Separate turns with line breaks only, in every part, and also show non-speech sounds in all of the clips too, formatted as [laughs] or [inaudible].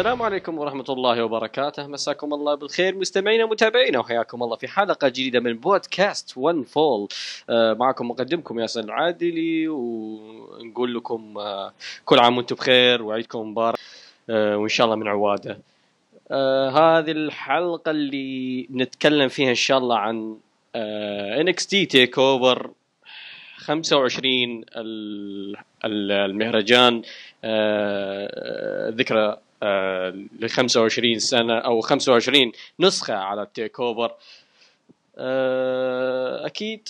السلام عليكم ورحمة الله وبركاته. مساكم الله بالخير. مستمعينا ومتابعينا وحياكم الله في حلقة جديدة من بودكاست One Fall آه معكم مقدمكم ياسر العادلي ونقول لكم آه كل عام وأنتم بخير وعيدكم مبارك آه وإن شاء الله من عوادة. آه هذه الحلقة اللي نتكلم فيها إن شاء الله عن NXT TakeOver 25 ال- ال- المهرجان. ذكرى ل 25 سنة أو 25 نسخة على ال TakeOver. آه، أكيد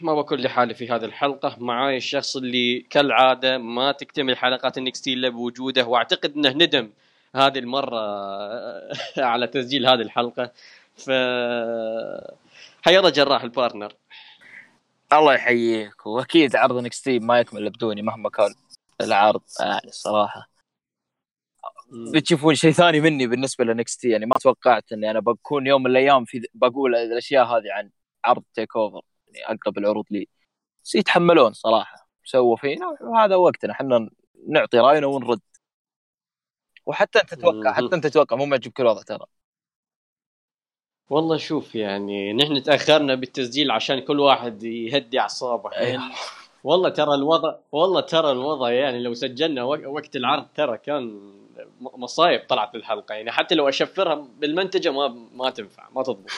ما بكون لحالي في هذه الحلقة. معاي الشخص اللي كالعادة ما تكتمل حلقات ال NXT إلا بوجوده وأعتقد إنه ندم هذه المرة آه، [laughs] على تسجيل هذه الحلقة. ف الله جراح ال partner.
الله يحييك. وأكيد عرض NXT ما يكمل بدوني مهما كان العرض. يعني الصراحه بتشوفون شيء ثاني مني بالنسبة ل NXT يعني ما توقعت إني أنا بكون يوم من الأيام في بقول الأشياء هذه عن عرض TakeOver يعني أقرب العروض لي. بس يتحملون صراحة. سووا فينا وهذا وقتنا إحنا نعطي رأينا ونرد. وحتى أنت تتوقع حتى أنت تتوقع مو معجبك الوضع ترى.
والله شوف يعني نحن تأخرنا بالتسجيل عشان كل واحد يهدي أعصابه.
أيوه.
والله ترى الوضع والله ترى الوضع يعني لو سجلنا وق- وقت العرض ترى كان مصايب طلعت الحلقة. يعني حتى لو أشفرها بالمنتجة ما ما تنفع ما تضبط.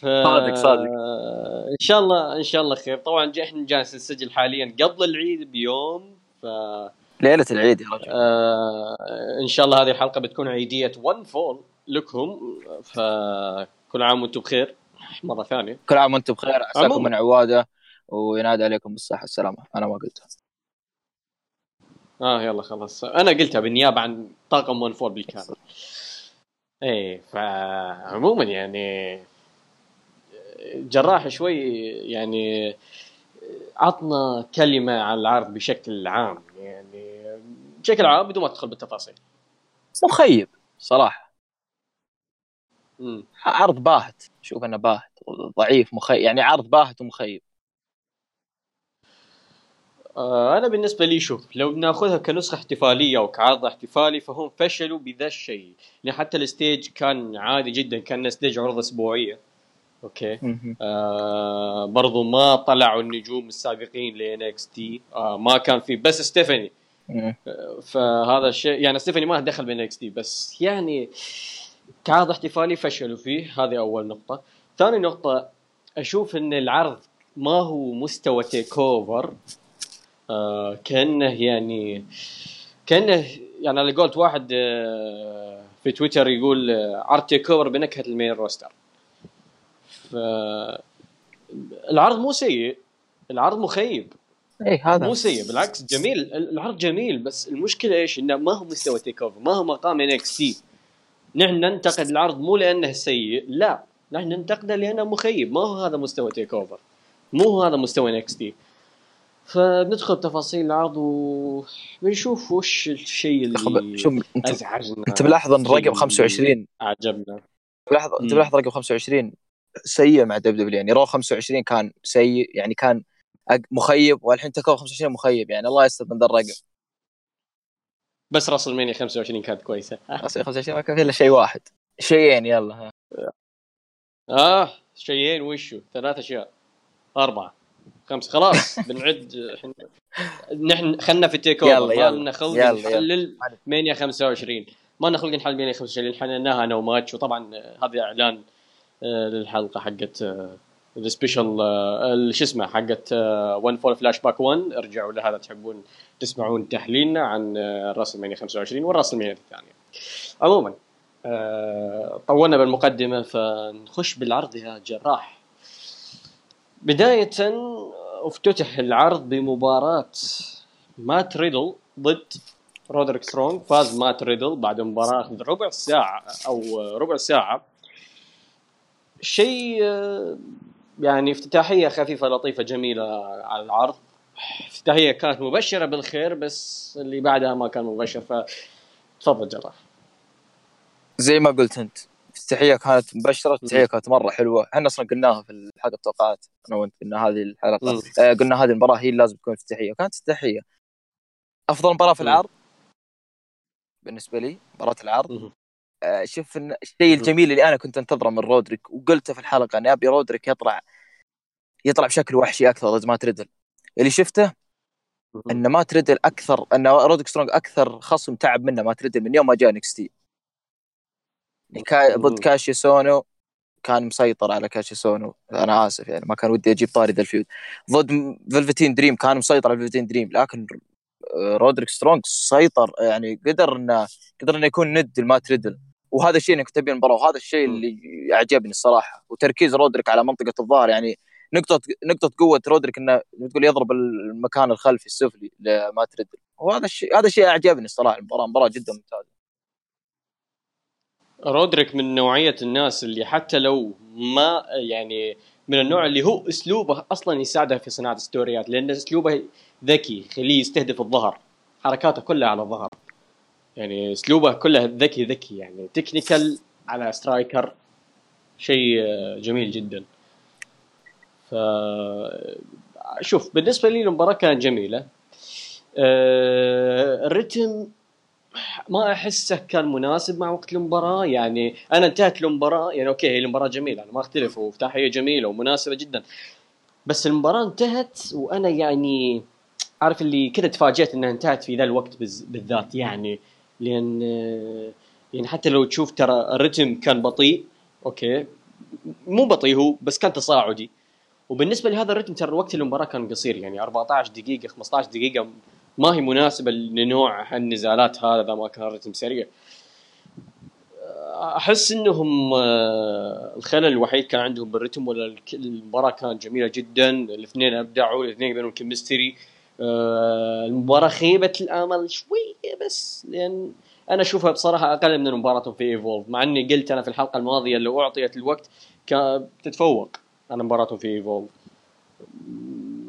صادق- صادق.
إن شاء الله إن شاء الله خير. طبعا إحنا جالس نسجل حاليا قبل العيد بيوم ف
ليلة العيد يا رجل.
آه إن شاء الله هذه الحلقة بتكون عيدية One Fall لكم فكل عام وأنتم بخير. مرة ثانية.
كل عام وأنتم بخير. عساكم. من عوادة وينادى عليكم بالصحة. والسلامه أنا ما قلتها.
آه يلا خلاص. أنا قلتها بالنيابة عن طاقم One Fall بالكامل. إيه فعموما يعني جراح شوي يعني عطنا كلمة عن العرض بشكل عام. يعني بشكل عام بدون ما تدخل بالتفاصيل.
مخيب صراحة.
مم.
عرض باهت. شوف إنه باهت ضعيف مخيب يعني عرض باهت ومخيب.
أنا بالنسبة لي شوف لو بناخذها كنسخة احتفالية أو كعرض احتفالي فهم فشلوا بذا الشيء. لأن حتى ال stage كان عادي جدا كان stage عروض أسبوعية. okay؟ آه برضو ما طلعوا النجوم السابقين ل NXT. آه ما كان في بس ستيفاني.
مم.
فهذا الشيء يعني ستيفاني ما دخل ب NXT بس يعني كعرض احتفالي فشلوا فيه. هذه أول نقطة. ثاني نقطة أشوف إن العرض ما هو مستوى TakeOver آه كأنه يعني كأنه يعني على قولت واحد آه في تويتر يقول آه، عرض TakeOver بنكهة ال main roster. ف العرض مو سيء العرض مخيب.
اي هذا
مو سيء بالعكس جميل. العرض جميل بس المشكلة إيش؟ إنه ما هو مستوى TakeOver ما هو مقام NXT. نحن ننتقد العرض مو لأنه سيء لا. نحن ننتقده لأنه مخيب. ما هو هذا مستوى TakeOver. مو هو هذا مستوى NXT. فندخل بتفاصيل العرض وبنشوف وش الشيء اللي
شوف انت
أزعجنا.
أنت ملاحظ
إن
رقم 25
اللي عجبنا
ملاحظ
أنت.
ملاحظ رقم 25 سيء مع WWE يعني Raw 25 كان سيء يعني كان مخيب والحين TakeOver 25 مخيب يعني الله يستر من ذا الرقم.
بس WrestleMania 25 كانت كويسة.
أصلا 25 ما كان في إلا شيء واحد. شيئين يلا ها.
آه شيئين وشو؟ ثلاث أشياء. أربعة. خمسة. خلاص [laughs] بنعد نحن خلنا في ال TakeOver
يلا، يلا.
لنا خلق
يلا،
نحلل Mania 25 ما لنا خلق نحلل Mania 25 لأن حللناها أنا وماتش وطبعا آه، هذا إعلان آه، للحلقة حقت ال special شو اسمه حقت One Fall flashback 1 ارجعوا لها اذا تحبون تسمعون تحليلنا عن آه، WrestleMania 25 وال WrestleMania الثانية. عموما آه، طولنا بالمقدمة فنخش بالعرض يا جراح. بداية افتتح العرض بمباراة مات ريدل ضد رودريك سترونج فاز مات ريدل بعد مباراة ربع ساعة أو ربع ساعة. شيء آه، يعني افتتاحية خفيفة لطيفة جميلة على العرض. افتتاحية كانت مبشرة بالخير بس اللي بعدها ما كان مبشر. ف تفضل جراح.
زي ما قلت أنت. الافتتاحيه كانت مبشرة الافتتاحيه كانت مرة حلوة. إحنا أصلا قلناها في الحلقة التوقعات أنا وأنت قلنا هذه
الحلقة.
آه قلنا هذه المباراة هي اللي لازم تكون افتتاحيه وكانت افتتاحيه أفضل مباراة في. العرض بالنسبة لي مباراة العرض. آه، شوف الشيء الجميل اللي أنا كنت أنتظره من رودريك وقلته في الحلقة اني أبي رودريك يطلع يطلع بشكل وحشي أكثر ضد مات ريدل. اللي شفته. إن مات ريدل أكثر إن رودريك سترونج أكثر خصم تعب منه مات ريدل من يوم ما جاء NXT. كا... ضد. كاشيس أونو كان مسيطر على كاشيس أونو. أنا آسف يعني ما كان ودي أجيب طاري ذا ال feud ضد Velveteen Dream كان مسيطر على Velveteen Dream لكن آه، رودريك سترونج سيطر يعني قدر انه قدر إنه يكون ند لمات ريدل. وهذا الشيء اللي كنت أبي المباراه وهذا الشيء. اللي اعجبني الصراحة. وتركيز رودريك على منطقة الظهر يعني نقطة نقطة قوة رودريك إنه تقول يضرب المكان الخلفي السفلي لمات ريدل. وهذا الشيء هذا الشيء أعجبني الصراحة المباراة مباراة جدا ممتازة.
رودريك من نوعية الناس اللي حتى لو ما يعني من النوع اللي هو أسلوبه أصلا يساعده في صناعة ستوريات لأن أسلوبه ذكي يخليه يستهدف الظهر حركاته كلها على الظهر. يعني أسلوبه كله ذكي ذكي يعني technical على striker شيء جميل جدا. ف شوف بالنسبة لي المباراة كانت جميلة. آه، ال rhythm ما أحسه كان مناسب مع وقت المباراة يعني أنا انتهت المباراة يعني okay هي المباراة جميلة أنا ما أختلف وافتتاحيه جميلة ومناسبة جدا. بس المباراة انتهت وأنا يعني عارف اللي كذا تفاجأت إنها انتهت في ذا الوقت بالذات يعني. لأن يعني حتى لو تشوف ترى الرتم كان بطيء okay مو بطيء هو بس كان تصاعدي. وبالنسبة لهذا الرتم ترى وقت المباراة كان قصير يعني 14 دقيقة 15 دقيقة ما هي مناسبة لنوع النزالات هذا ما كان رتم سريع. أحس إنهم آه، الخلل الوحيد كان عندهم بالرتم ولا المباراة كانت جميلة جدا. الاثنين أبدعوا الاثنين بينهم chemistry المباراة خيبه الأمل شوية بس لأن أنا أشوفها بصراحة أقل من مباراتهم في Evolve مع إني قلت أنا في الحلقة الماضية لو أعطيت الوقت تتفوق على مباراتهم في Evolve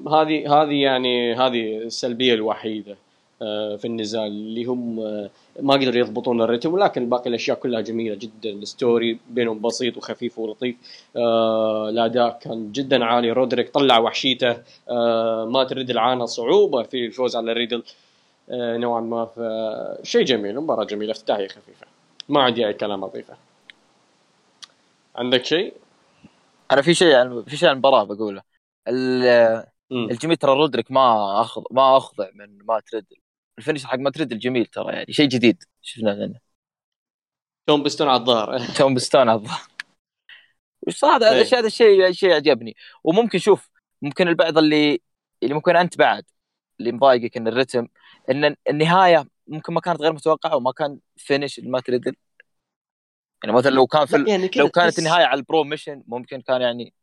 هذه هذه يعني هذه السلبية الوحيدة آه، في النزال اللي هم آه، ما قدروا يضبطون ال rhythm ولكن باقي الأشياء كلها جميلة جدا. ال story بينهم بسيط وخفيف ولطيف آه، الأداء كان جدا عالي. رودريك طلع وحشيته آه، مات ريدل عانى صعوبة في الفوز على ريدل آه، نوعا ما. ف- شيء جميل مباراة جميلة افتتاحيه خفيفة. ما عندي اي كلام أضيفه. عندك شيء؟
أنا في شيء في شيء عن المباراة بقوله. الجميل ترى رودريك ما اخذ ما أخضع من مات ريدل ال finish حق مات ريدل جميل ترى يعني شيء جديد. شفناه منه
Tombstone على الظهر [laughs]
Tombstone على الظهر وش هذا
إيه.
هذا الشيء شيء عجبني. وممكن شوف ممكن البعض اللي اللي ممكن أنت بعد اللي مضايقك إن الرتم إن النهاية ممكن ما كانت غير متوقعة وما كان finish ل مات ريدل يعني مثلا لو كان في
يعني
لو كانت النهاية على ال Bromission ممكن كان يعني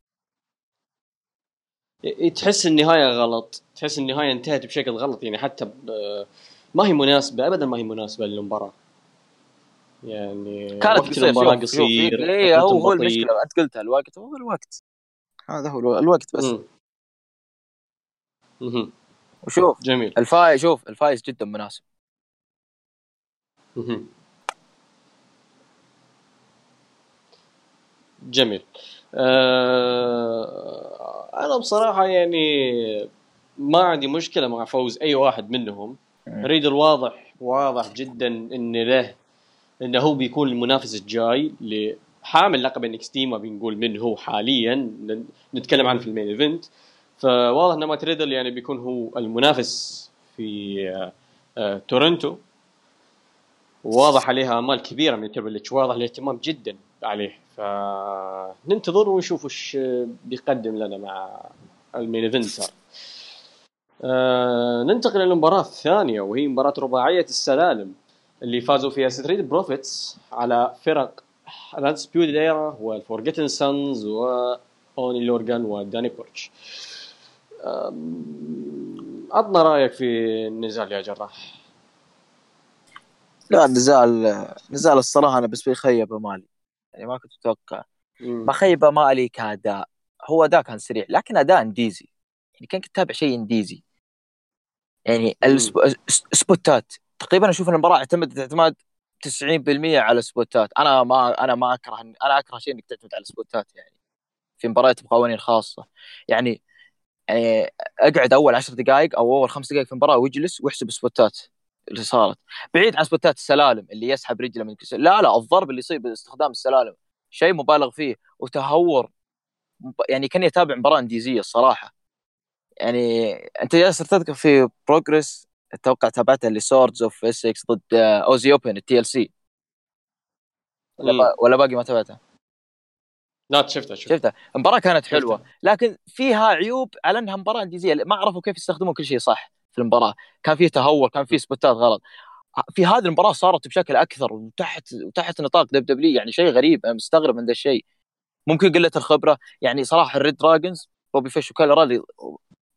تحس النهاية غلط تحس النهاية انتهت بشكل غلط يعني حتى. ما هي مناسبة ابدا ما هي مناسبة للمباراة يعني
كانت
وقت
المباراة
قصير
ليه هو هو. المشكلة أنت قلتها الوقت هو الوقت هذا هو الو- الوقت بس.
مهم.
وشوف
جميل
الفايز شوف الفايز جدا مناسب.
جميل أنا بصراحة يعني ما عندي مشكلة مع فوز أي واحد منهم.
مم.
ريدل واضح واضح جدا إن له انه هو بيكون المنافس الجاي لحامل لقب NXT ما بنقول من هو حاليا نتكلم عنه في ال main event. فواضح إن مات ريدل يعني بيكون هو المنافس في آه، آه، تورنتو. وواضح عليها أمال كبيرة من Triple H واضح الاهتمام جدا عليه. فننتظر ونشوف وش بيقدم لنا مع ال main event آه ننتقل للمباراة الثانية وهي مباراة رباعية السلالم اللي فازوا فيها Street Profits على فرق ال Undisputed Era وال Forgotten Sons وأوني لوركان وداني بورتش عطنا رأيك في النزال يا جراح.
لا النزال نزال الصراحة أنا بالنسبة لي خيب امالي يعني ما كنت أتوقع ما خيب امالي كاداء هو اداء كان سريع لكن اداء انديزي. يعني كان كنت أتابع شيء انديزي. يعني السب- الس- سبوتات. تقريبا أشوف المباراة اعتمدت اعتماد 90% على سبوتات. أنا ما أنا ما أكره أنا أكره شيء إنك تعتمد على سبوتات يعني. في مباريات بقوانين خاصة. يعني يعني أقعد أول عشر دقائق أو أول خمس دقائق في المباراة واجلس واحسب سبوتات. اللي صارت. بعيد عن سبوتات السلالم اللي يسحب رجله من كسر لا لا الضرب اللي يصيب باستخدام السلالم. شيء مبالغ فيه. وتهور. يعني كاني اتابع مباراة انديزية الصراحة. يعني أنت جالس تذكر في Progress أتوقع تابعتها اللي Swords of Essex ضد Aussie Open ال TLC ولا باقي ما تابعتها؟
لا شفتها
شفتها. شفتها؟ المباراة كانت حلوة. لكن فيها عيوب على أنها مباراة انديزية. ما عرفوا كيف يستخدمون كل شيء صح. في المباراة. كان فيه تهور كان فيه سبوتات غلط. في هذه المباراة صارت بشكل أكثر وتحت وتحت نطاق WWE يعني شيء غريب أنا مستغرب من ذا الشيء. ممكن قلة الخبرة يعني صراحة ال reDRagon بوبي فيش وكالرالي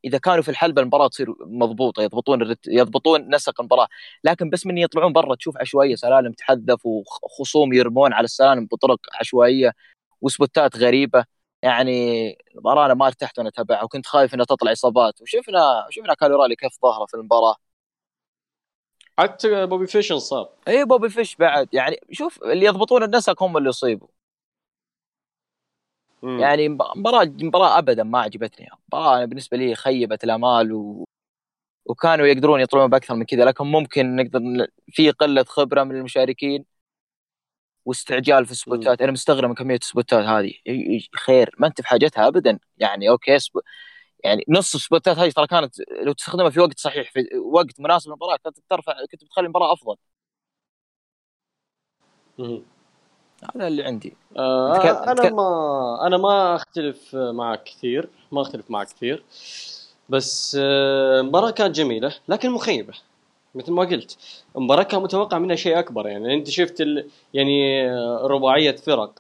إذا كانوا في الحلبة المباراة تصير مضبوطة يضبطون الرت... يضبطون نسق المباراة. لكن بس من يطلعون برا تشوف عشوائية سلالم تحذف وخصوم يرمون على السلالم بطرق عشوائية وسبوتات غريبة. يعني المباراه أنا ما ارتحت وأنا اتابعها وكنت خايف إنها تطلع إصابات. وشفنا شفنا كايل أورايلي كيف ظهره في المباراة.
حتى بوبي فيش انصاب.
إي بوبي فيش بعد. يعني شوف اللي يضبطون النسق هم اللي يصيبوا. يعني مباراة مباراة ابدا ما عجبتني. مباراة بالنسبة لي خيبت الأمال و... وكانوا يقدرون يطلعون بأكثر من كذا لكن ممكن نقدر في قلة خبرة من المشاركين. واستعجال في السبوتات. أنا مستغرب من كمية السبوتات هذه. خير ما أنت في حاجتها ابدا. يعني okay سب... يعني نص السبوتات هذه ترى كانت لو تستخدمها في وقت صحيح في وقت مناسب للمباراة كنت ترفع كنت بتخلي المباراة أفضل. هذا اللي عندي.
آه كان... أنا كان... ما أنا ما أختلف معك كثير ما أختلف معك كثير. بس المباراة آه كانت جميلة لكن مخيبة. مثل ما قلت المباراه كان متوقع منها شيء أكبر يعني. أنت شفت ال... يعني رباعية فرق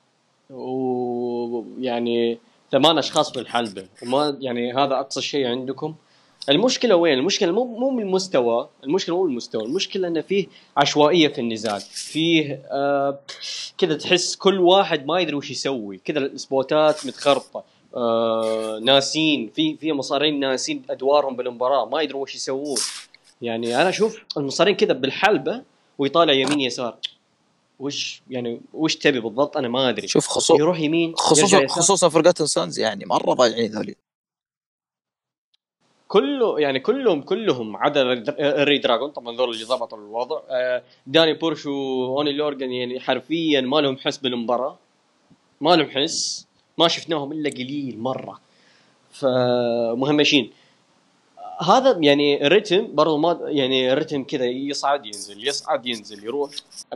ويعني ثمان أشخاص في الحلبة. وما يعني هذا أقصى شيء عندكم. المشكلة وين؟ المشكلة مو مو من المستوى، المشكلة مو المستوى، المشكلة انه فيه عشوائية في النزال، فيه آه كذا تحس كل واحد ما يدري وش يسوي، كذا السبوتات متخربطه، آه ناسين في في مصارين ناسين أدوارهم بالمباراة ما يدرون وش يسوون، يعني أنا أشوف المصارين كذا بالحلبة ويطالع يمين يسار. وش يعني وش تبي بالضبط؟ أنا ما أدري.
شوف خصوصا
يروح يمين
خصوصا خصوصا Forgotten Sons يعني مرة ضايعين ذولي.
كله يعني كلهم كلهم عدا ال reDRagon طبعا ذول اللي ضبطوا الوضع. آه، داني بورش وأوني لوركان يعني حرفيا ما لهم حس بالمباراة. ما لهم حس. ما شفناهم إلا قليل مرة. فمهمشين. هذا يعني ال rhythm برضو ما يعني ال rhythm كذا يصعد ينزل يصعد ينزل يروح.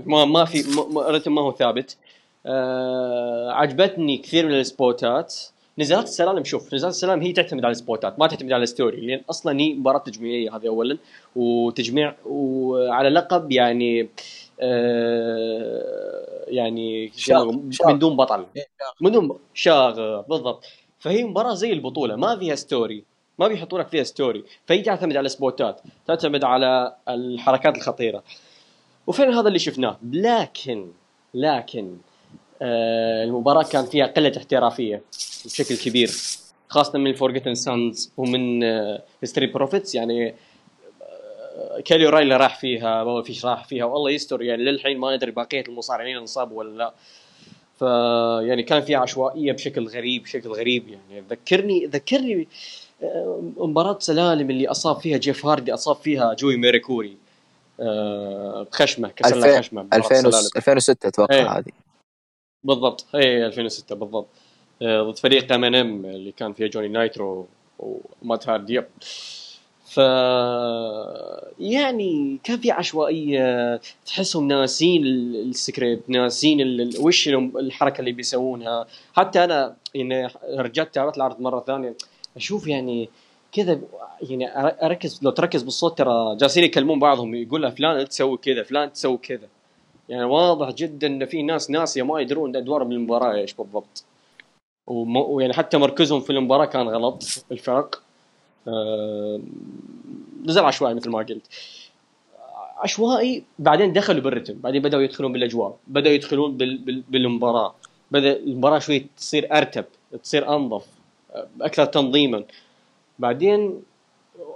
ما ما في ال rhythm ما هو ثابت. آه عجبتني كثير من السبوتات. نزالات السلالم شوف نزالات السلالم هي تعتمد على السبوتات ما تعتمد على ال story لأن أصلا هي مباراة تجميعية هذه اولا وتجميع وعلى لقب يعني آه يعني من دون بطل. إيه، من دون شاغ بالضبط. فهي مباراة زي البطولة ما فيها story ما بيحطوا لك فيها story فهي تعتمد على السبوتات. تعتمد على الحركات الخطيرة. وفعلا هذا اللي شفناه. لكن لكن آه المباراة كان فيها قلة احترافية بشكل كبير. خاصة من ال Forgotten Sons ومن آه Profits يعني آه كايل أورايلي راح فيها بوبي فيش راح فيها. والله يستر يعني للحين ما ندري بقية المصارعين انصابوا ولا لا. ف يعني كان في عشوائية بشكل غريب بشكل غريب. يعني ذكرني ذكرني مباراة سلالم اللي أصاب فيها جيف هاردي أصاب فيها جوي ميركوري آه، خشمة كسر له خشمة
2006 أتوقع إيه. هذه.
بالضبط. اي 2006 بالضبط. آه، ضد فريق MNM اللي كان فيها جوني نايترو ومات هاردي. ف يعني كان في عشوائية. تحسهم ناسين السكريبت ناسين وش الحركة اللي بيسوونها. حتى أنا يعني رجعت تابعت العرض مرة ثانية. أشوف يعني كذا يعني أركز لو تركز بالصوت ترى جالسين يكلمون بعضهم يقول له فلان تسوي كذا فلان تسوي كذا. يعني واضح جدا إن في ناس ناسية ما يدرون ادوارهم بالمباراه إيش بالضبط. ويعني حتى مركزهم في المباراة كان غلط الفرق. نزل عشوائي مثل ما قلت. عشوائي بعدين دخلوا بالرتم بعدين بدأوا يدخلون بالأجواء بدأوا يدخلون بال بال بالمباراة. بدأ المباراة شوي تصير أرتب تصير أنظف. أكثر تنظيما. بعدين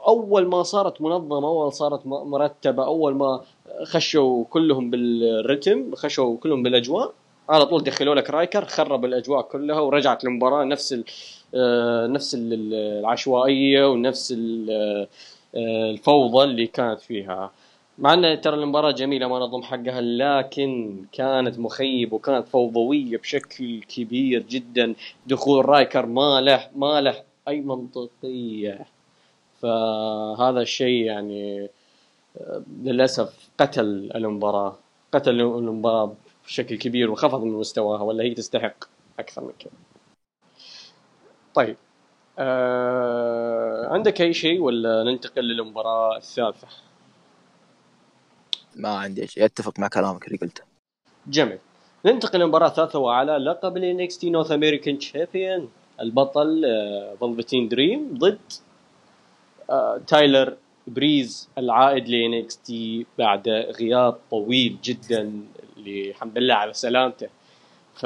أول ما صارت منظمة أول صارت مرتبة أول ما خشوا كلهم بالرتم خشوا كلهم بالأجواء على طول دخلوا لك رايكر خرب الأجواء كلها ورجعت المباراه نفس آه، نفس العشوائية ونفس آه، الفوضى اللي كانت فيها. مع إن ترى المباراة جميلة ما نظم حقها لكن كانت مخيب وكانت فوضوية بشكل كبير جدا دخول رايكر ما له ما له أي منطقية فهذا الشيء يعني آه، للأسف قتل المباراة قتل المباراة بشكل كبير وخفض من مستواها ولا هي تستحق أكثر من كذا. طيب آه عندك أي شيء ولا ننتقل للمباراة الثالثة؟
ما عندي شيء. أتفق مع كلامك اللي قلته.
جميل. ننتقل للمباراة الثالثة وعلى لقب ال NXT North American Champion البطل Velveteen Dream ضد آه، تايلر بريز العائد ل NXT بعد غياب طويل جدا الحمد لله على سلامته. ف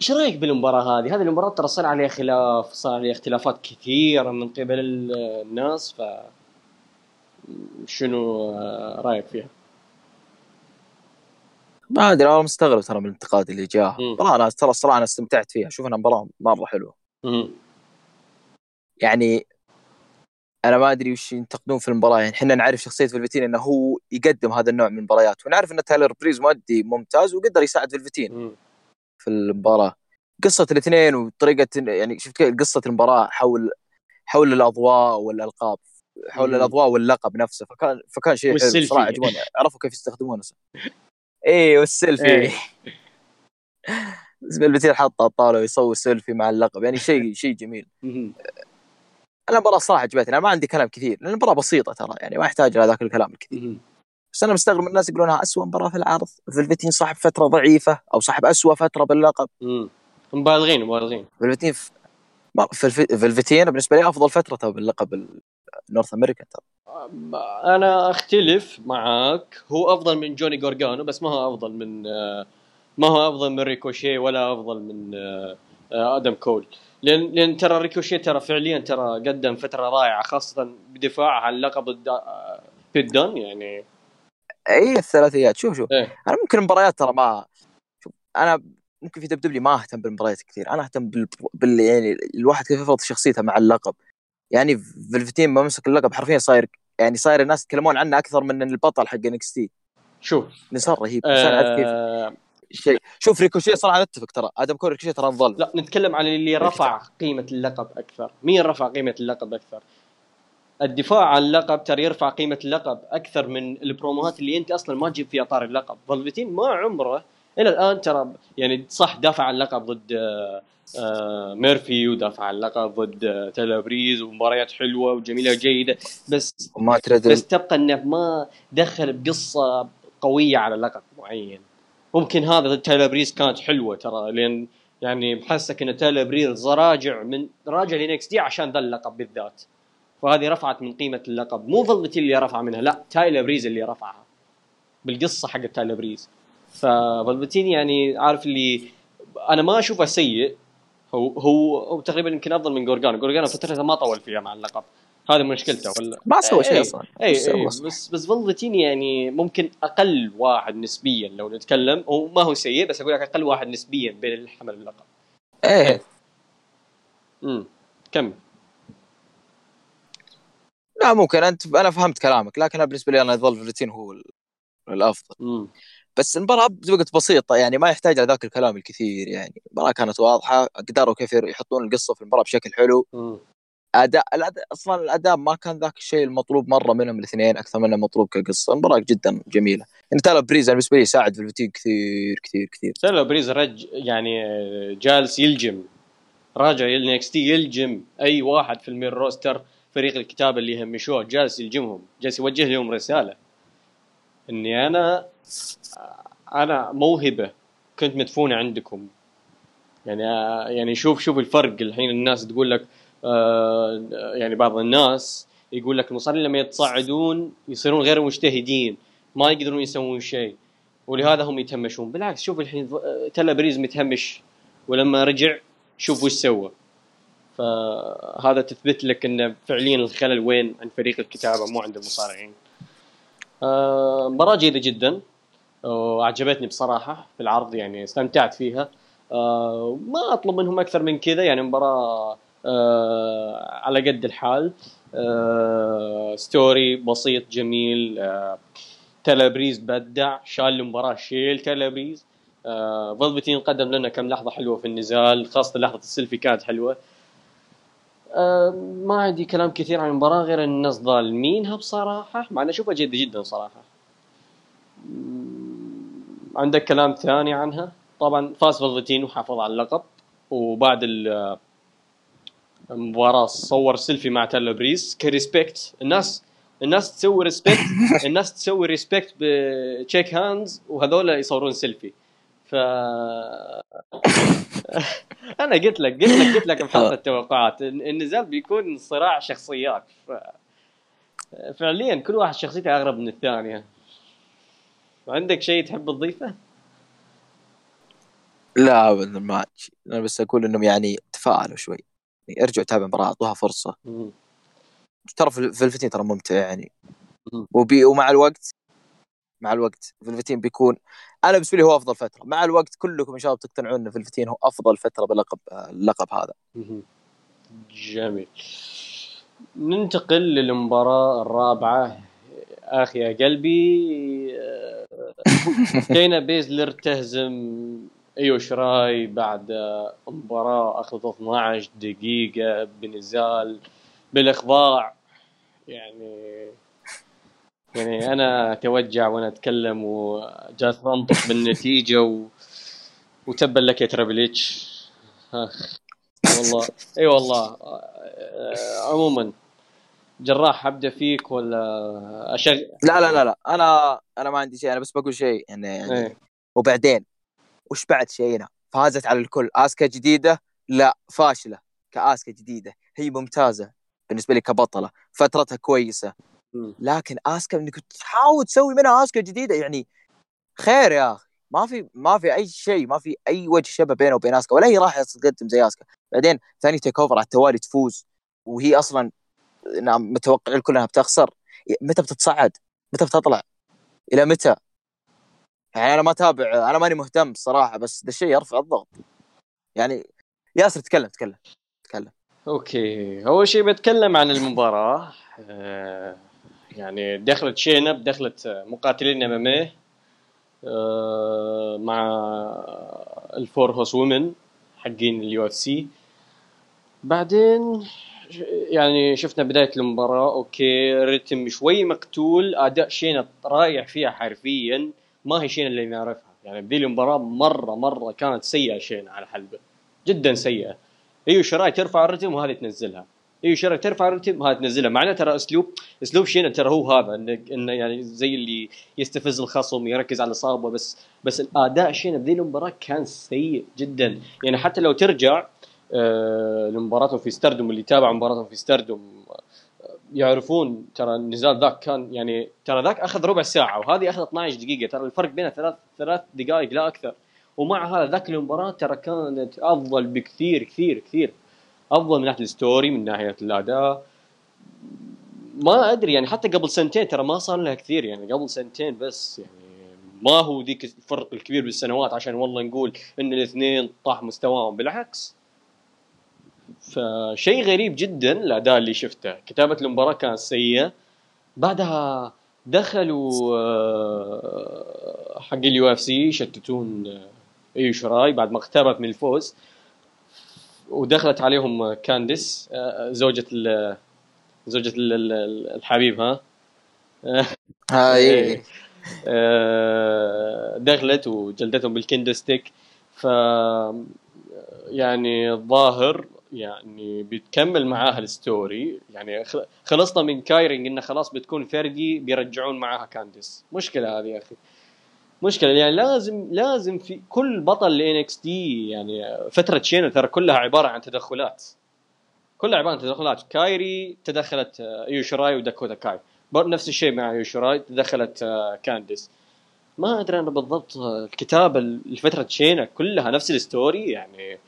إيش رأيك بالمباراة هذه؟ هذه المباراة ترى صار عليها خلاف، صار عليها اختلافات كثيرة من قبل الناس ف شنو رأيك فيها؟
ما أدري أنا مستغرب ترى من الانتقاد اللي جاه. مباراه أنا ترى الصراحة أنا استمتعت فيها. أشوف انها مباراه مرة حلوة.
مم.
يعني أنا ما أدري وش ينتقدون في المباراه يعني إحنا نعرف شخصية فلفتين إنه هو يقدم هذا النوع من المباريات. ونعرف إن تايلر بريز مؤدي ممتاز وقدر يساعد فلفتين في المباراة. قصة الاثنين وطريقة يعني شفت قصة المباراة حول حول الأضواء والألقاب. حول. الأضواء واللقب نفسه فكان فكان شيء حلو صراحة عجبوني عرفوا كيف يستخدمونه. [laughs] اي والسيلفي. إيه. [laughs] بالنسبة حط على الطاوله ويصور سيلفي مع اللقب يعني شيء [laughs] شيء جميل. أنا المباراة صراحة عجبتني أنا ما عندي كلام كثير لأن المباراة بسيطة ترى يعني ما يحتاج لهذاك الكلام الكثير. بس أنا مستغرب الناس يقولونها اسوء مباراة في العرض فلفتين صاحب فترة ضعيفة أو صاحب اسوء فترة باللقب.
مبالغين مبالغين.
فلفتين في فلفتين بالنسبة لي أفضل فترة باللقب North America ترى.
أنا أختلف معاك. هو أفضل من جوني جورجانو بس ما هو أفضل من ما هو أفضل من ريكوشي ولا أفضل من آدم كول. لأن لأن ترى ريكوشي ترى فعليا ترى قدم فترة رائعة خاصة بدفاعه عن لقب بيت دون يعني.
اي الثلاثيات. شوف شوف. إيه؟ أنا ممكن المباريات ترى ما شوف أنا ممكن في WWE ما أهتم بالمباريات كثير. أنا أهتم بال... بال... يعني الواحد كيف يفرض شخصيته مع اللقب. يعني فلفتين ما مسك اللقب حرفيا صاير يعني صاير الناس يتكلمون عنه أكثر من البطل حق NXT.
شوف
صار رهيب. آه كيف. شيء. شوف ريكوشي صراحة نتفق ترى. آدم كول ريكوشي ترى نظل
لا نتكلم عن اللي رفع قيمة اللقب أكثر. مين رفع قيمة اللقب أكثر؟ الدفاع عن اللقب ترى يرفع قيمة اللقب أكثر من البروموهات اللي أنت أصلا ما تجيب فيها طار اللقب. فولفتين ما عمره إلى الآن ترى يعني صح دافع عن اللقب ضد آه آه ميرفي ودافع عن اللقب ضد آه تايلر بريز ومباريات حلوة وجميلة وجيدة. بس
وما
بس تبقى إنه ما دخل بقصة قوية على لقب معين. ممكن هذا ضد تايلر بريز كانت حلوة ترى لأن يعني محسك إن تايلر بريز راجع من راجع ل NXT عشان ذا اللقب بالذات. فهذه رفعت من قيمة اللقب. مو فلفتين اللي رفع منها لا تايلر بريز اللي رفعها. بالقصة حق تايلر بريز. ففلفتين يعني عارف اللي أنا ما أشوفه سيء. هو هو, هو تقريبا يمكن أفضل من جورجانو جورجانو فترته ما طول فيها مع اللقب. هذه مشكلته ولا
ما سوى شيء أصلا.
اي اي بس بس فلفتين يعني ممكن أقل واحد نسبيا لو نتكلم. هو ما هو سيء بس أقول لك أقل واحد نسبيا بين اللي حمل اللقب
إيه.
امم كمل
لا ممكن. انت أنا فهمت كلامك لكن بالنسبة لي أنا يظل هو الأفضل.
مم.
بس المباراة وقت بسيطة يعني ما يحتاج ذاك الكلام الكثير يعني المباراة كانت واضحة قدروا كيف يحطون القصة في المباراة بشكل حلو.
م.
أداء الأداء أصلا الأداء ما كان ذاك الشيء المطلوب مرة منهم الاثنين أكثر منه مطلوب كقصة. المباراة جدا جميلة. يعني تالا بريز بالنسبة لي ساعد في الفتيق كثير كثير كثير.
تالا بريز رجع يعني جالس يلجم. راجع NXT يلجم. أي واحد في ال main roster فريق الكتابه اللي يهمشوه جالس يلجمهم جالس يوجه لهم رسالة. إني أنا أنا موهبة كنت مدفونه عندكم. يعني يعني شوف شوف الفرق. الحين الناس تقول لك آه يعني بعض الناس يقول لك المصارعين لما يتصعدون يصيرون غير مجتهدين ما يقدرون يسوون شيء ولهذا هم يتهمشون. بالعكس شوف الحين تلا بريز متهمش ولما رجع شوف وش سوى. فهذا تثبت لك إن فعليا الخلل وين عند فريق الكتابة مو عند المصارعين. آه مباراة جيدة جدا. وعجبتني بصراحة في العرض يعني استمتعت فيها. آه ما أطلب منهم أكثر من كذا يعني مباراة آه على قد الحال. آه story بسيط جميل. تايلر بريز بدع شال المباراة شيل تايلر بريز. فولفتين قدم لنا كم لحظة حلوة في النزال خاصة لحظة السيلفي كانت حلوة. ما عندي كلام كثير عن المباراة غير إن الناس ظالمينها بصراحة مع إني أشوفها جيدة جدا صراحة. عندك كلام ثاني عنها؟ طبعا فاز فولفتين وحافظ على اللقب وبعد المباراة صور سيلفي مع تايلر بريز ك respect الناس الناس تسوي respect [laughs] الناس تسوي respect ب shake hands وهذول يصورون سيلفي. ف [laughs] أنا قلت لك قلت لك قلت لك بحلقه [laughs] التوقعات النزال بيكون صراع شخصيات. ف... فعليا كل واحد شخصيته أغرب من الثانية. عندك شيء تحب تضيفه؟
لا ابدا ما أنا بس أقول إنهم يعني تفاعلوا شوي. يعني أرجعوا تابعوا المباراه أعطوها فرصة. ترى فلفتين ترى ممتع يعني. وبي ومع الوقت مع الوقت فلفتين بيكون أنا بالنسبة لي هو أفضل فترة. مع الوقت كلكم إن شاء الله بتقتنعون إن فلفتين هو أفضل فترة بلقب اللقب هذا.
جميل. ننتقل للمباراة الرابعة. أخي يا قلبي [laughs] كينا بيزلر تهزم ايو شراي بعد مباراة أخذت 12 دقيقة بنزال بالإخضاع. يعني يعني أنا أتوجع وأنا أتكلم وجالس أنطق بالنتيجة و... وتبا لك يا ترابليتش والله. أي والله عموما. جراح أبدأ فيك ولا اشغل
لا لا لا لا. أنا أنا ما عندي شيء. أنا بس بقول شيء. يعني, يعني إيه. وبعدين وش بعد شينا فازت على الكل. آسكا جديدة؟ لا فاشلة. كآسكا جديدة. هي ممتازة بالنسبة لي كبطلة. فترتها كويسة. لكن آسكا إنك تحاول تسوي منها آسكا جديدة يعني خير يا أخي. ما في ما في أي شيء ما في أي وجه شبه بينه وبين آسكا. ولا هي راح تقدم زي آسكا. بعدين ثاني تيك أوفر على التوالي تفوز. وهي أصلا نعم متوقع الكل انها بتخسر متى بتتصعد؟ متى بتطلع؟ إلى متى؟ يعني أنا ما أتابع أنا ماني مهتم الصراحه بس ده الشيء يرفع الضغط يعني ياسر تكلم تكلم تكلم
okay أول شيء بتكلم عن المباراة آه يعني دخلت شينا بدخلت مقاتلين MMA مع ال Four Horsewomen حقين ال UFC بعدين يعني شفنا بداية المباراة okay رتم شوي مقتول أداء شينا رايح فيها حرفيا ما هي شينا اللي نعرفها. يعني بذي المباراة مرة مرة كانت سيئة شينا على حلبة جدا سيئة. أيو شيراي ترفع الرتم وهذه تنزلها؟ أيو شيراي ترفع الرتم وهذه تنزلها؟ معناه ترى أسلوب أسلوب شينا ترى هو هذا إنه إنه يعني زي اللي يستفز الخصم يركز على الاصابه بس بس الأداء شينا بذي المباراة كان سيء جدا. يعني حتى لو ترجع لمباراتهم في ستاردوم اللي تابعوا مباراتهم في ستاردوم يعرفون ترى النزال ذاك كان يعني ترى ذاك أخذ ربع ساعة وهذه اخذ 12 دقيقة. ترى الفرق بينها ثلاث ثلاث دقائق لا أكثر. ومع هذا ذاك المباراة ترى كانت أفضل بكثير كثير كثير. أفضل من ناحية ال story من ناحية الأداء. ما أدري يعني حتى قبل سنتين ترى ما صار لها كثير يعني قبل سنتين بس يعني ما هو ذيك الفرق الكبير بالسنوات عشان والله نقول إن الاثنين طاح مستواهم. بالعكس فشيء غريب جدا الاداء اللي شفته. كتابة المباراه كانت سيئة. بعدها دخلوا آه، حق ال UFC يشتتون آه، إيو شراي بعد ما اقتربت من الفوز. ودخلت عليهم كانديس آه، زوجة ال زوجة الحبيب ها؟
هاي [laughs] إيه.
دخلت وجلدتهم بال kendo stick. ف يعني الظاهر يعني بتكمل معاها ال story يعني خلصنا من كايري إنه خلاص بتكون فيرجي بيرجعون معاها كانديس. مشكلة هذه يا أخي. مشكلة يعني لازم لازم في كل بطل ل NXT يعني فترة شينا ترى كلها عبارة عن تدخلات. كلها عبارة عن تدخلات. كايري تدخلت آه، ايو شراي وداكوتا كاي. نفس الشيء مع ايو شراي تدخلت آه، كانديس. ما أدري أنا بالضبط آه، الكتابة لفترة شينا كلها نفس ال story يعني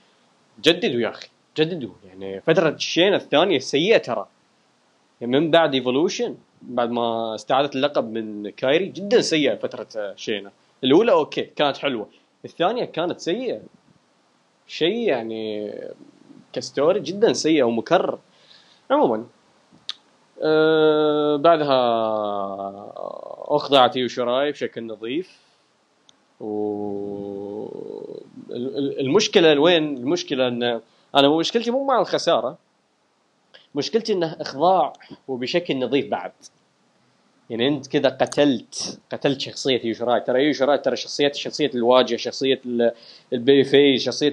جددوا يا أخي. جددوا يعني فترة شينا الثانية سيئة ترى. يعني من بعد Evolution بعد ما استعادت اللقب من كايري جدا سيئة فترة شينا الأولى okay كانت حلوة. الثانية كانت سيئة. شيء يعني ك story جدا سيء ومكرر. عموما أه بعدها أخضعت يوشراي بشكل نظيف. و ال- ال- المشكلة وين؟ المشكلة إن أنا مشكلتي مو مع الخسارة. مشكلتي إنه إخضاع وبشكل نظيف بعد. يعني أنت كذا قتلت قتلت شخصية يوشراي ترى يوشراي ترى شخصيه شخصية الواجهة شخصية ال- البيبي فيس شخصية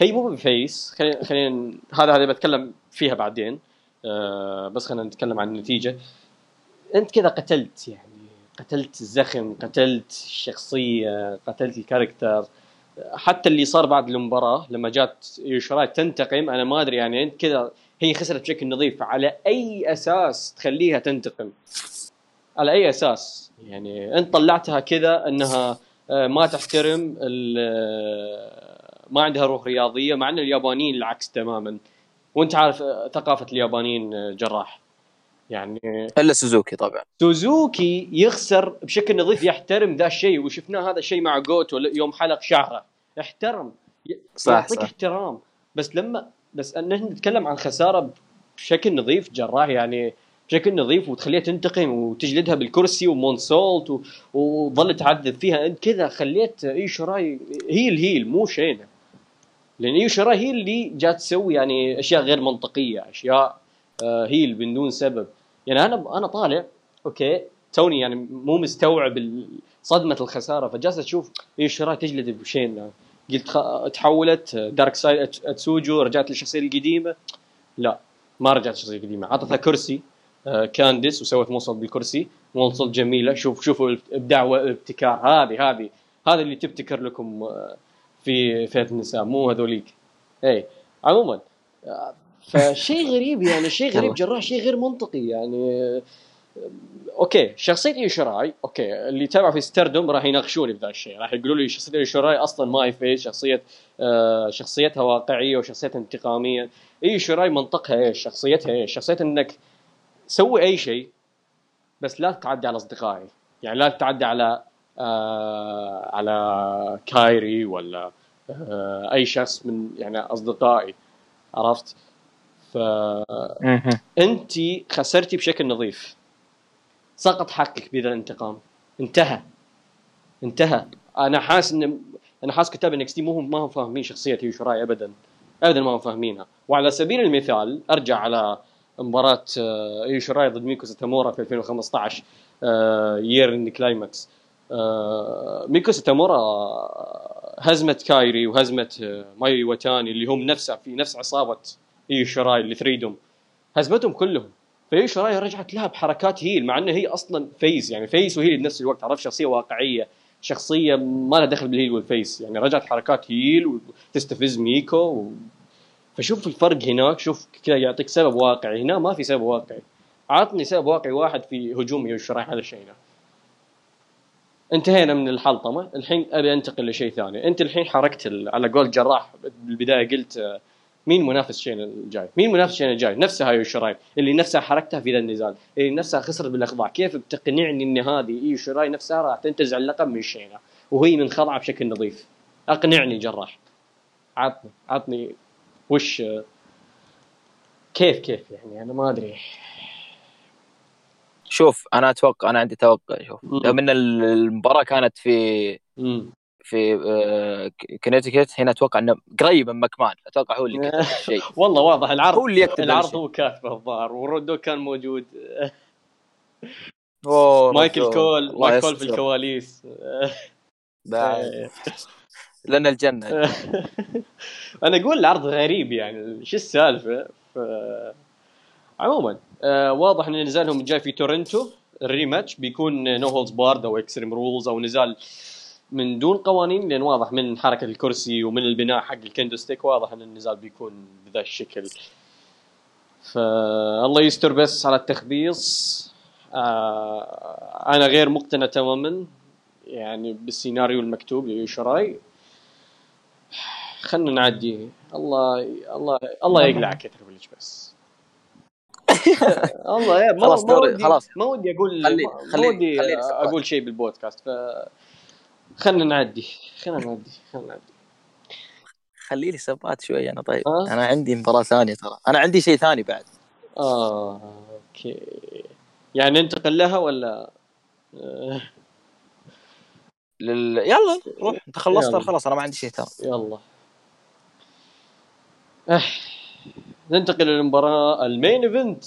هي مو فيس. خلينا خلينا هذا هذا بتكلم فيها بعدين. آه بس خلينا نتكلم عن النتيجة. أنت كذا قتلت يعني قتلت الزخم قتلت الشخصية قتلت الكاركتر. حتى اللي صار بعد المباراة لما جات يوشراي تنتقم أنا ما أدري يعني أنت كذا هي خسرت بشكل نظيف على أي أساس تخليها تنتقم؟ على أي أساس؟ يعني أنت طلعتها كذا أنها آه، ما تحترم آه، ما عندها روح رياضية مع أن اليابانيين العكس تماما. وأنت عارف ثقافة اليابانيين آه، جراح. يعني
إلا سوزوكي طبعا.
سوزوكي يخسر بشكل نظيف يحترم ذا الشيء. وشفناه هذا الشيء مع جوتو يوم حلق شعره. احترم
صح،
يعطيك
صح.
احترام. بس لما بس إن نتكلم عن خسارة بشكل نظيف جراح يعني بشكل نظيف وتخليها تنتقم وتجلدها بالكرسي و moonsault و- وظل تعذب فيها. أنت كذا خليت ايو شراي هي ال heel مو شينا لأن ايو شراي هي اللي جات تسوي يعني أشياء غير منطقية أشياء آه، heel بدون سبب. يعني أنا أنا طالع okay توني يعني مو مستوعب صدمة الخسارة فجالس أشوف ايو شراي تجلد بشين قلت خ... تحولت dark side اتسوجو رجعت للشخصية القديمة. لا ما رجعت للشخصية القديمة. عطتها كرسي آه، كانديس وسوت moonsault بالكرسي. moonsault جميلة. شوف شوفوا الابداع والابتكار هذه هذه هذا اللي تبتكر لكم آه، في فئه النساء مو هذوليك. اي عموما آه، فشيء غريب يعني شيء غريب جراح شيء غير منطقي يعني. okay شخصية ايو شراي okay اللي تابع في Stardom راح يناقشوني بذا الشيء. راح يقولوا لي شخصية ايو شراي أصلا ما هي face شخصية آه شخصيتها واقعية وشخصيتها انتقامية. ايو شراي منطقها إيش؟ شخصيتها إيش؟ شخصيتها إنك سوي أي شيء بس لا تتعدى على أصدقائي. يعني لا تتعدى على آه على كايري ولا آه أي شخص من يعني أصدقائي عرفت؟ فانت خسرتي بشكل نظيف. سقط حقك بذا الانتقام. انتهى. انتهى. أنا حاسس ان أنا حاسس كتاب NXT مو ما هم فاهمين شخصية ايو شراي ابدا. ابدا ما هم فاهمينها. وعلى سبيل المثال أرجع على مباراة آه، ايو شراي ضد ميكو ساتامورا في 2015 Year-End Climax ميكو ساتامورا هزمت كايري وهزمت آه، مايو واتاني اللي هم نفسها في نفس عصابة ايو شراي اللي Threedom هزمتهم كلهم. فايو شراي رجعت لها بحركات heel مع إنه هي أصلا face يعني face و heel بنفس الوقت عرفت؟ شخصية واقعية شخصية ما لها دخل بال heel وال face يعني رجعت حركات heel وتستفز ميكو و... فشوف الفرق هناك شوف كذا يعطيك سبب واقعي. هنا ما في سبب واقعي. عطني سبب واقعي واحد في هجوم ايو شراي هذا الشيء هنا. انتهينا من الحلطمه الحين أبي أنتقل لشيء ثاني. أنت الحين حركت. على قول جراح بالبداية قلت آه، مين منافس شين الجاي؟ مين منافس شين الجاي؟ نفسها ايو شراي اللي نفسها حركتها في ذا النزال، اللي نفسها خسرت بالأخضاع، كيف بتقنعني ان هذه إيو شراي نفسها راح تنتزع اللقب من شينا وهي منخضعه بشكل نظيف. أقنعني جراح. عطني عطني وش كيف كيف يعني أنا ما أدري
شوف أنا أتوقع أنا عندي توقع شوف. لو إن المباراة كانت في في آه، كونيتيكت هنا أتوقع إنه قريب من ماكمان أتوقع هو اللي كتب [laughs] الشيء
والله واضح العرض
هو اللي يكتب
العرض. هو كاتبه الظاهر ورودو كان موجود [laughs] مايكل. كول مايكل كول في. الكواليس. [laughs]
لأن الجنة
أنا أقول العرض غريب يعني شو السالفة ف... عموما آه واضح إن نزالهم الجاي في تورنتو ال rematch بيكون no holds barred أو extreme rules أو نزال من دون قوانين لأن واضح من حركة الكرسي ومن البناء حق ال kendo stick واضح إن النزال بيكون بذا الشكل. فالله يستر بس على التخبيص. آه أنا غير مقتنع تماما يعني بالسيناريو المكتوب لشراي خلنا نعدي. الله الله الله يقلع كتر ويلج بس. [laughs] الله يا ما
خلاص
ما ودي
خلاص.
ما ودي أقول
خلي-
ما- ودي. أقول شيء بالبودكاست. ف خلنا نعدي خلنا نعدي خلنا نعدي.
خلي لي سبات شوي أنا طيب.
آه.
أنا عندي مباراة ثانية ترى. أنا عندي شيء ثاني بعد.
آه okay. يعني ننتقل لها ولا؟ آه،
لل... يلا روح. أنت خلصت. خلاص أنا ما عندي شيء ترى
يلا. آه. ننتقل للمباراة ال main event.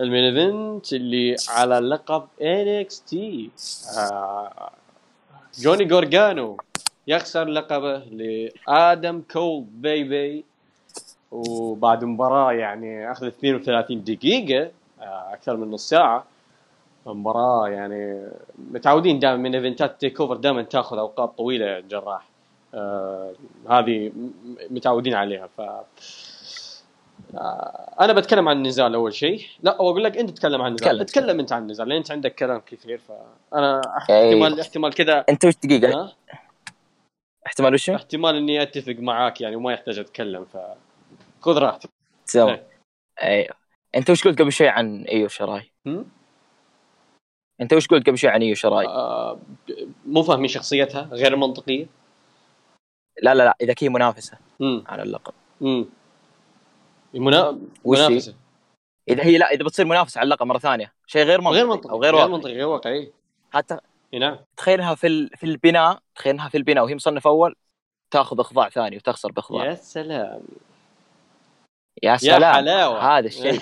ال main event اللي على لقب NXT آه. جوني جورجانو يخسر لقبه لآدم كول بيبي. وبعد مباراة يعني أخذ 32 دقيقة آه، أكثر من نص ساعة. مباراة يعني متعودين دائما من إيفنتات تيك أوفر دائما تاخذ أوقات طويلة جراح. آه هذه متعودين عليها. ف أنا بتكلم عن النزال أول شيء. لا أقول لك أنت تتكلم عن النزال.
تكلم.
تكلم أنت عن النزال لأن أنت عندك كلام كثير فانا
أي.
احتمال احتمال كذا.
أنت وش
دقيقة؟
احتمال وش؟
احتمال إني أتفق معاك يعني وما يحتاج أتكلم ف خذ راحتك. إيه.
أيوه أنت وش قلت قبل شوي عن ايو شراي؟ أنت وش قلت قبل شوي عن ايو شراي؟
آه مو فاهمين شخصيتها غير منطقية؟
لا لا لا إذا هي منافسة
امم
على اللقب.
امم المنا...
وش هي؟
منافسه
إذا هي لا إذا بتصير منافسة على اللقب مرة ثانية. شيء غير منطقي.
غير منطقي.
أو غير
غير منطقي غير واقعي.
حتى
نعم.
تخيلها في ال... في البناء تخيلها في البناء وهي مصنف أول تأخذ أخضاع ثاني وتخسر بأخضاع.
يا سلام.
يا
يا
سلام.
حلاوة.
هذا الشيء.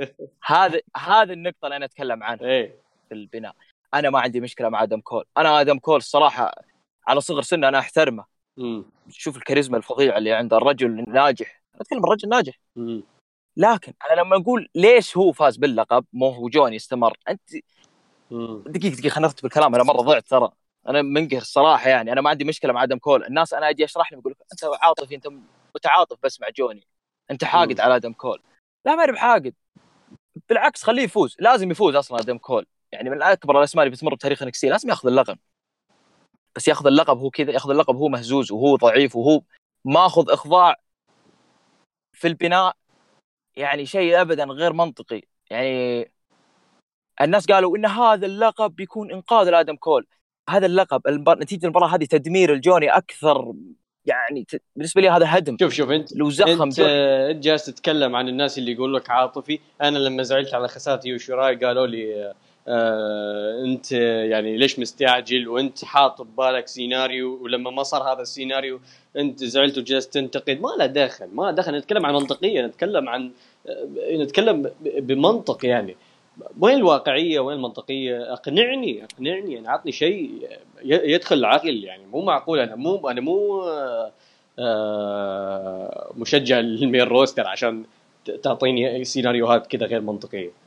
[laughs] هذا هذه النقطة اللي أنا أتكلم عنها
إيه
في البناء. أنا ما عندي مشكلة مع آدم كول. أنا آدم كول الصراحة على صغر سنه أنا
أحترمه.
شوف الكاريزما الفظيعة اللي عند الرجل ناجح أنا أتكلم عن رجل ناجح. لكن أنا لما أقول ليش هو فاز باللقب مو هو جوني استمر
أنت
دقيقة دقيقة خلينا نرتب الكلام أنا مرة ضعت ترى. أنا منقهر الصراحة يعني. أنا ما عندي مشكلة مع آدم كول. الناس أنا أجي أشرح لهم يقول لك أنت عاطفي أنت متعاطف بس مع جوني. أنت حاقد. على آدم كول. لا ما بحاقد. بالعكس خليه يفوز. لازم يفوز أصلا آدم كول. يعني من أكبر الأسماء اللي بتمر بتاريخ NXT لازم يأخذ اللقب. بس يأخذ اللقب هو كذا يأخذ اللقب هو مهزوز وهو ضعيف وهو ماخذ إخضاع في البناء يعني شيء ابدا غير منطقي. يعني الناس قالوا إن هذا اللقب بيكون إنقاذ لآدم كول. هذا اللقب المبار... نتيجة المباراة هذه تدمير لجوني أكثر يعني ت... بالنسبة لي هذا هدم.
شوف شوف انت
لو زخم
انت أنت جالس تتكلم عن الناس اللي يقول لك عاطفي. أنا لما زعلت على خسارة يوشيراي قالوا لي آه انت يعني ليش مستعجل وانت حاط ببالك سيناريو ولما ما صار هذا السيناريو انت زعلت وجلست تنتقد؟ ما له دخل ما دخل. نتكلم عن منطقية نتكلم عن آه، نتكلم بمنطق يعني. وين الواقعية؟ وين المنطقية؟ اقنعني اقنعني يعني عطني شيء يدخل العقل يعني. مو معقول أنا مو أنا مو آه، مشجع لل main roster عشان تعطيني سيناريوهات كذا غير منطقية.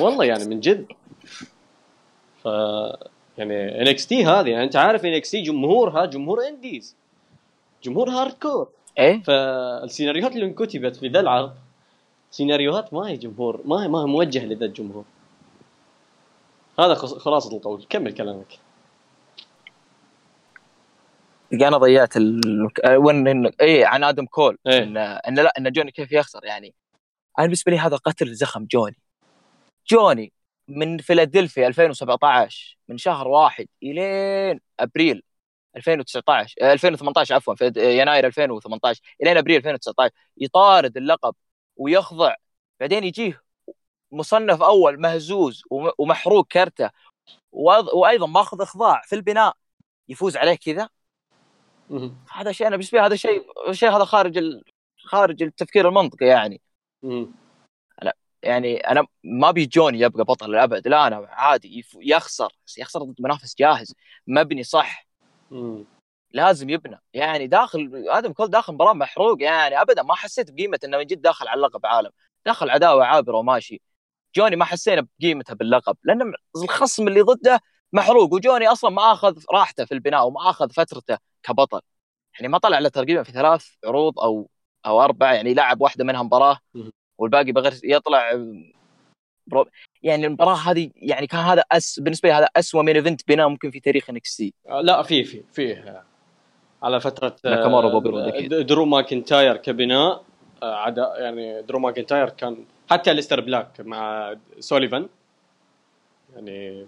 والله يعني من جد. ف يعني NXT هذه يعني انت عارف NXT جمهورها جمهور indies جمهور hardcore
إيه
فالسيناريوهات اللي انكتبت في ذا العرض سيناريوهات ما هي جمهور ما هي ما هي موجهة لذا الجمهور. هذا خلاصة القول. كمل كلامك.
أنا ضيعت ال... وين إن... إيه عن آدم كول.
إيه.
ان إن لا إن جوني كيف يخسر يعني. أنا بالنسبة لي هذا قتل زخم جوني. جوني من فيلادلفيا 2017 من شهر واحد إلين أبريل 2019 آه، 2018 عفوا في يناير 2018 إلين أبريل 2019 يطارد اللقب ويخضع بعدين يجيه مصنف أول مهزوز وم- ومحروق كرته وأيضا ماخذ إخضاع في البناء يفوز عليه كذا. هذا شيء أنا بالنسبة لي هذا شيء شيء هذا خارج ال... خارج التفكير المنطقي يعني. يعني أنا ما بي جوني يبقى بطل الأبد لا أنا عادي يف... يخسر يخسر ضد منافس جاهز مبني صح.
مهم.
لازم يبنى يعني داخل آدم كول داخل مباراة محروق يعني ابدا ما حسيت بقيمة إنه من جد داخل على اللقب عالم. داخل عداوة عابرة وماشي. جوني ما حسينا بقيمتها باللقب لأن الخصم اللي ضده محروق وجوني أصلا ما أخذ راحته في البناء وما أخذ فترته كبطل. يعني ما طلع له تقريبا في ثلاث عروض أو أو أربع يعني لعب واحدة منها
مباراة.
والباقي بغير يطلع bro يعني المباراة هذه يعني كان هذا أس بالنسبة لي هذا اسوء main event بناء ممكن في تاريخ NXT
آه، لا في في في على فترة آه،
ناكامورا رود أكيد.
درو ماكنتاير كبناء آه، عدا يعني درو ماكنتاير كان حتى أليستر بلاك مع سوليفان. يعني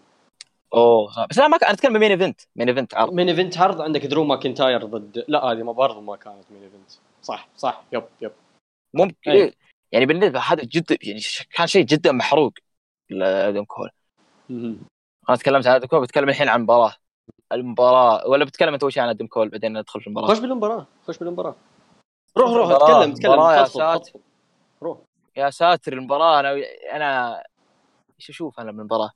أوه صح. بس لا ما كان أتكلم main event main event عرض.
main event عرض عندك درو ماكنتاير ضد لا هذه ما برضه ما كانت main event صح صح. yep yep.
ممكن
أي.
يعني بالنسبة هذا جدا يعني كان شيء جدا محروق لآدم كول. أنا تكلمت عن آدم كول بتكلم الحين عن المباراه المباراة ولا بتكلم أنت اول شيء عن آدم كول؟ بعدين ندخل في المباراة.
خش بالمباراة خش بالمباراة. روح روح اتكلم اتكلم.
يا ساتر.
روح.
يا ساتر المباراة. أنا أنا إيش أشوف أنا من
المباراة.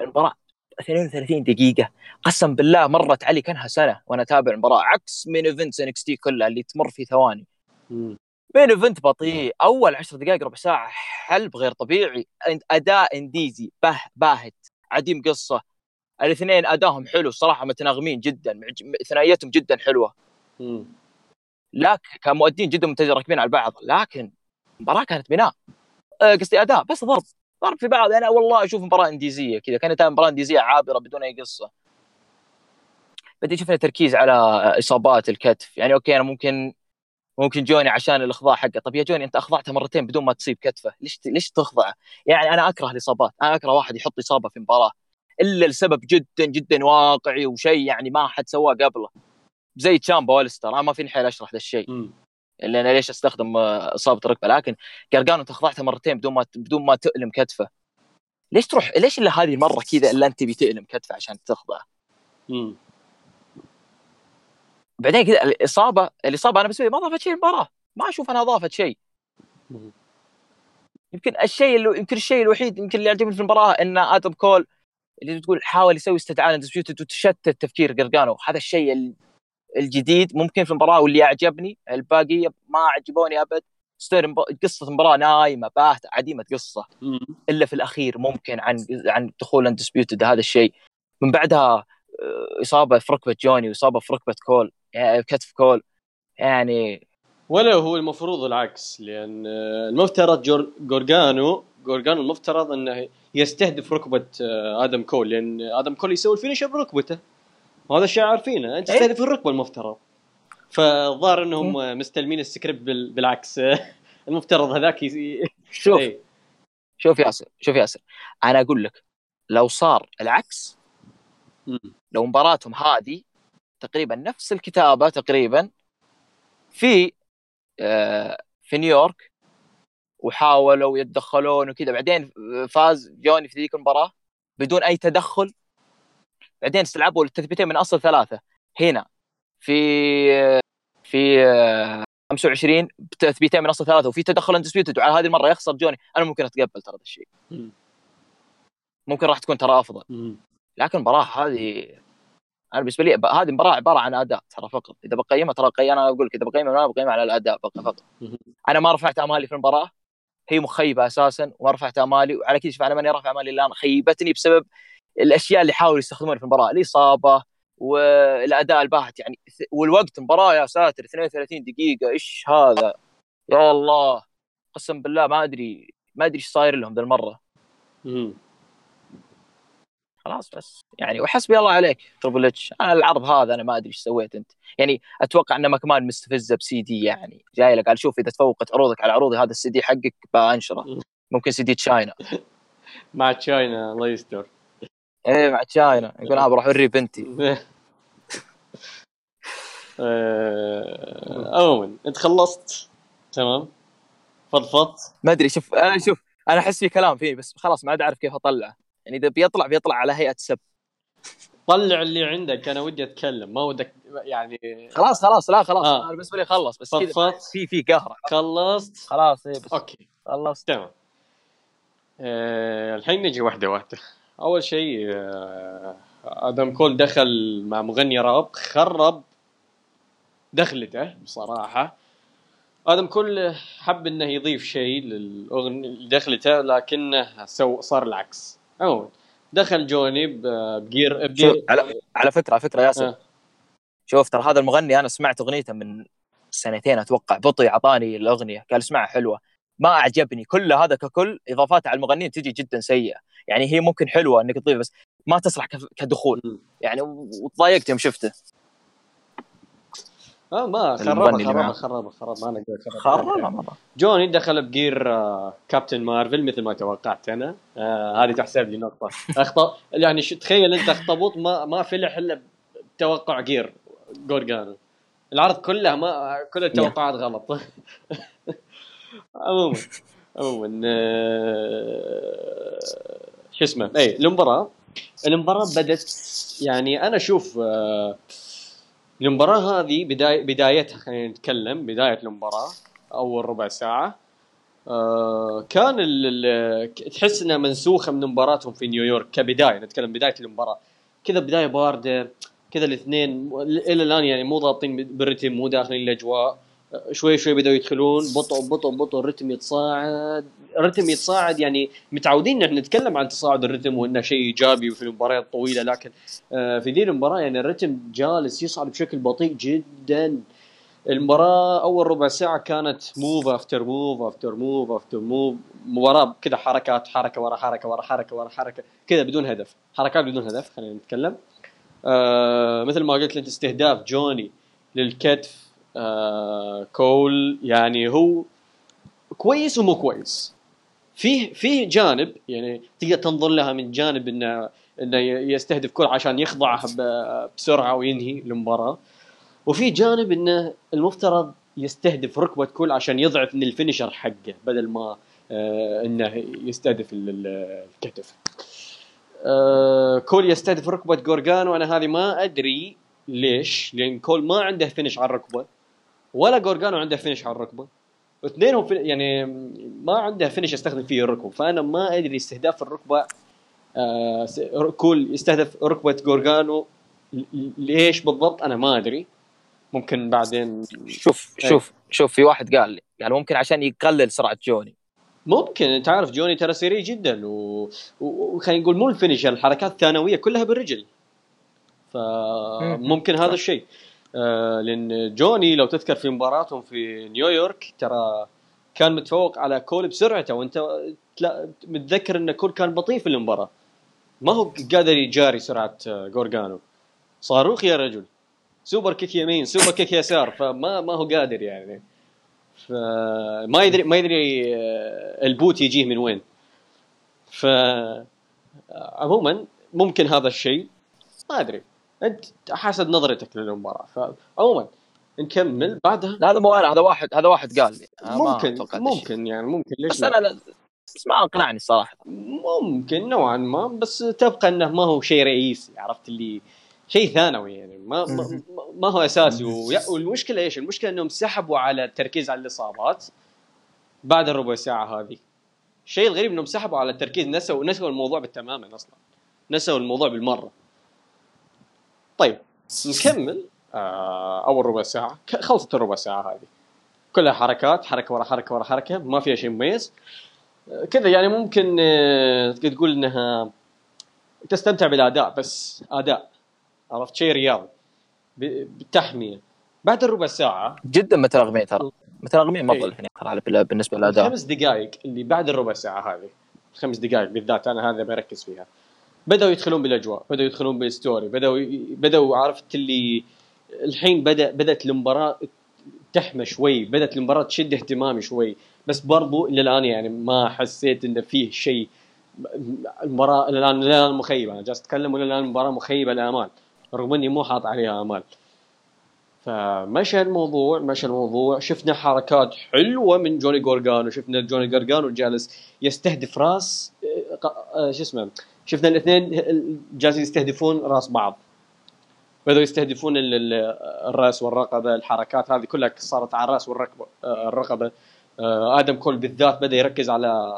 المباراة 32 دقيقة. قسم بالله مرت علي كأنها سنة وأنا أتابع المباراة. عكس main events NXT كلها اللي تمر في ثواني.
مم.
مين ايفنت بطيء. أول 10 دقائق ربع ساعة حلب غير طبيعي. أداء إنديزي به باهت. عديم قصة. الاثنين ادائهم حلو. صراحة متناغمين جدا. ثنائيتهم جدا حلوة.
مم.
لكن كمؤدين جدا ممتازين راكبين على بعض لكن المباراة كانت بناء. آه، قصدي أداء. بس ضرب. ضرب في بعض. أنا والله أشوف مباراة إنديزية كذا. كانت مباراة إنديزية عابرة بدون أي قصة. بعدين شفنا تركيز على إصابات الكتف. يعني okay أنا ممكن ممكن جوني عشان الإخضاع حقه. طب يا جوني أنت اخضعته مرتين بدون ما تصيب كتفه. ليش ليش تخضعه يعني أنا أكره الإصابات. أنا أكره واحد يحط إصابة في مباراة. إلا لسبب جدا جدا واقعي وشيء يعني ما حد سواه قبله. زي تشامبا وأليستر أنا ما فيني حيل أشرح ذا الشيء. اللي أنا ليش أستخدم آه، إصابة الركبه لكن قرقانو أنت خضعته مرتين بدون ما بدون ما تؤلم كتفه. ليش تروح؟ ليش إلا هذه المرة كذا إلا أنت تبي تؤلم كتفه عشان تخضعه. بعدين كذا الإصابة الإصابة أنا بالنسبة لي ما اضافت شيء للمباراة. ما أشوف أنها اضافت شيء. يمكن الشيء اللي يمكن الشيء الوحيد يمكن اللي يعجبني في المباراة إن آدم كول اللي تقول حاول يسوي استدعاء للديسبيوتد وتشتت تفكير قرقانو هذا الشيء ال- الجديد ممكن في المباراة واللي اعجبني الباقيه ما عجبوني أبد. قصة المباراة نايمة باهتة عديمة
قصة.
إلا في الأخير ممكن عن عن دخول Undisputed هذا الشيء. من بعدها إصابة في ركبة جوني وإصابة في ركبة كول يعني كتف كول يعني
ولا هو المفروض العكس لأن آه، المفترض جور... جورجانو جورجانو المفترض إنه يستهدف ركبة آه، آدم كول لأن آدم كول يسوي ال finish بركبته وهذا الشيء عارفينه أنت
إيه.
تستهدف الركبة المفترض فالظاهر إنهم آه، مستلمين السكريبت بال... بالعكس المفترض هذاك ي...
شوف
إيه.
شوف ياسر شوف ياسر أنا أقول لك لو صار العكس. لو مباراتهم هذه تقريبا نفس الكتابة تقريبا في آه، في نيويورك وحاولوا يتدخلون وكذا. بعدين فاز جوني في ذيك المباراة بدون أي تدخل. بعدين استلعبوا التثبيتين من أصل ثلاثة. هنا في في آه، 25 تثبيتين من أصل ثلاثة وفي تدخل اندسبيوتد وعلى هذه المرة يخسر جوني. أنا ممكن أتقبل ترى هذا الشيء.
مم.
ممكن راح تكون ترى
أفضل.
لكن المباراة هذه أنا بالنسبة لي هذه المباراة عبارة عن أداء ترى فقط. إذا بقيمها ترى. أنا أقول لك إذا بقيمها أنا بقيمها على الأداء فقط. أنا ما رفعت أمالي في المباراة. هي مخيبة أساسا وما رفعت أمالي وعلى كذا شوف أنا ماني رافع أمالي الآن. خيبتني بسبب الأشياء اللي حاولوا يستخدمونها في المباراة. الإصابة والأداء الباهت يعني والوقت المباراة يا ساتر 32 دقيقة. إيش هذا؟ يا الله. قسم بالله ما أدري ما أدري إيش صاير لهم ذا
المرة.
خلاص بس. يعني وحسبي الله عليك Triple H أنا العرض هذا أنا ما أدري إيش سويت أنت. يعني أتوقع ان ماكمان مستفزه بسي دي يعني. جاي لك قال شوف إذا تفوقت عروضك على عروضي هذا السي دي حقك بأنشرة. ممكن سي دي تشاينا. [laughs]
مع تشاينا الله يستر.
إيه مع تشاينا. يقول أنا بروح أوري بنتي. [laughs]
آه، عموما أنت خلصت. تمام. فضفضت
ما أدري شوف أنا شوف أنا أحس في كلام فيه بس خلاص ما عاد أعرف كيف أطلعه. يعني إذا بيطلع بيطلع على هيئة سب.
طلع اللي عندك أنا ودي أتكلم. ما ودك يعني
خلاص خلاص. لا خلاص.
آه.
أنا بالنسبة لي خلص بس كذا. في في قهر.
خلصت.
خلاص إيه بس
okay.
خلصت.
تمام. آه الحين نجي واحدة واحدة. أول شيء آه آدم كول دخل مع مغني راب خرب دخلته بصراحة. آدم كول حب إنه يضيف شيء للأغنية لدخلته لكنه سو صار العكس. عموما دخل جوني ب- ب
gear
ب gear
على على فكرة على فكرة ياسر.
آه.
شوف ترى هذا المغني أنا سمعت أغنيته من سنتين أتوقع. بطي اعطاني الأغنية قال اسمعها حلوة. ما أعجبني كل هذا ككل إضافات على المغنيين تجي جدا سيئة. يعني هي ممكن حلوة إنك تضيف بس ما تصلح كدخول. يعني وتضايقت يوم شفته.
آه ما خربها خربها. خربها خربها ما نقدر
خربها مره
جوني دخل بجير آه، كابتن مارفل مثل ما توقعت أنا. آه هذه تحسب لي نقطة. [laughs] أخطأ يعني شو تخيل أنت أخطبوط ما ما فلح إلا بتوقع جير جورجانو. العرض كله ما كل التوقعات غلط. [laughs] عموما عموما آه، شو اسمه؟ اي المباراة المباراة بدت يعني أنا أشوف آه، المباراة هذه بدايه بدايتها خلينا نتكلم بداية المباراة أول ربع ساعة. آه، كان تحس إنها منسوخة من مباراتهم في نيويورك كبداية نتكلم بداية المباراة. كذا بداية باردة كذا الاثنين إلى الآن يعني مو ضابطين بالرتم مو داخلين الأجواء. شوي شوي بدأوا يدخلون بطء بطء بطء الرتم يتصاعد. الرتم يتصاعد يعني متعودين إن نتكلم عن تصاعد الرتم وإنه شيء إيجابي في المباريات الطويله لكن آه، في ذي المباراة يعني الرتم جالس يصعد بشكل بطيء جدا. المباراة أول ربع ساعة كانت move after move after move after move مباراة كذا حركات حركة ورا حركة ورا حركة ورا حركة كذا بدون هدف. حركات بدون هدف خلينا نتكلم. آه مثل ما قلت انت استهداف جوني للكتف. آه كول يعني هو كويس ومو كويس. فيه فيه جانب يعني تقدر تنظر لها من جانب انه إنه يستهدف كول عشان يخضعه بسرعة وينهي المباراة. وفي جانب إنه المفترض يستهدف ركبة كول عشان يضعف من ال finisher حقه بدل ما آه إنه يستهدف الكتف. آه كول يستهدف ركبة جورجانو. أنا هذه ما أدري ليش لأن كول ما عنده finish على الركبة. ولا جورجانو عنده finish على الركبة. واثنينهم يعني ما عنده finish يستخدم فيه الركبة. فأنا ما أدري استهداف الركبة آه كول يستهدف ركبة جورجانو ليش بالضبط؟ أنا ما أدري. ممكن بعدين
شوف أي. شوف شوف في واحد قال لي يعني ممكن عشان يقلل سرعة جوني.
ممكن أنت عارف جوني ترى سريع جدا وخلينا نقول مو ال finish الحركات الثانوية كلها بالرجل. فممكن هذا الشيء. آه لأن جوني لو تذكر في مباراتهم في نيويورك ترى كان متفوق على كول بسرعته وأنت متذكر إن كول كان بطيء في المباراة. ما هو قادر يجاري سرعة جورجانو. صاروخ يا رجل. superkick يمين superkick يسار فما ما هو قادر يعني. فما يدري ما يدري آه، البوت يجيه من وين. ف عموما ممكن هذا الشيء. ما أدري. أنت حسب نظرتك للمباراة. فعموما نكمل. بعدها؟
لا هذا مو أنا هذا واحد هذا واحد قال لي.
ممكن ممكن يعني ممكن. ليش
بس أنا بس ما أقنعني الصراحه
ممكن نوعا ما. بس تبقى إنه ما هو شيء رئيسي عرفت اللي شيء ثانوي يعني. ما ما, ما هو أساسي. والمشكلة إيش؟ المشكلة إنهم سحبوا على التركيز على الإصابات بعد الربع ساعة هذه. الشيء الغريب إنهم سحبوا على التركيز نسوا نسوا الموضوع بالتماما أصلا. نسوا الموضوع بالمرة. طيب نكمل آه أول ربع ساعة. خلصت الربع ساعة هذه. كلها حركات حركة ورا حركة ورا حركة ما فيها شيء مميز. آه كذا يعني ممكن آه تقول إنها تستمتع بالأداء بس أداء. عرفت؟ شيء رياضي. بالتحمية. بعد الربع ساعة
جدا مترغمين ترى. مترغمين مظل هنا بالنسبة للأداء.
الخمس دقائق اللي بعد الربع ساعة هذه. الخمس دقائق بالذات أنا هذا بركز فيها. بدأوا يدخلون بالأجواء بدأوا يدخلون بالستوري بدأوا بدأوا عرفت اللي الحين بدا بدأت المباراة تحمى شوي بدأت المباراة تشد اهتمامي شوي. بس برضو إلى الآن يعني ما حسيت انه فيه شيء المباراة إلى الآن الآن مخيبة. أنا جالس أتكلم إلى الآن المباراة مخيبة الامال رغم إني مو حاط عليها أمال. فمشى الموضوع مشى الموضوع. شفنا حركات حلوة من جوني جورجانو. شفنا جوني جورجانو جالس يستهدف راس شو اسمه شفنا الاثنين جالسين يستهدفون راس بعض. بدأوا يستهدفون الرأس والرقبة الحركات هذه كلها صارت على الرأس والرقبه آه، الرقبة. آه، آدم كول بالذات بدأ يركز على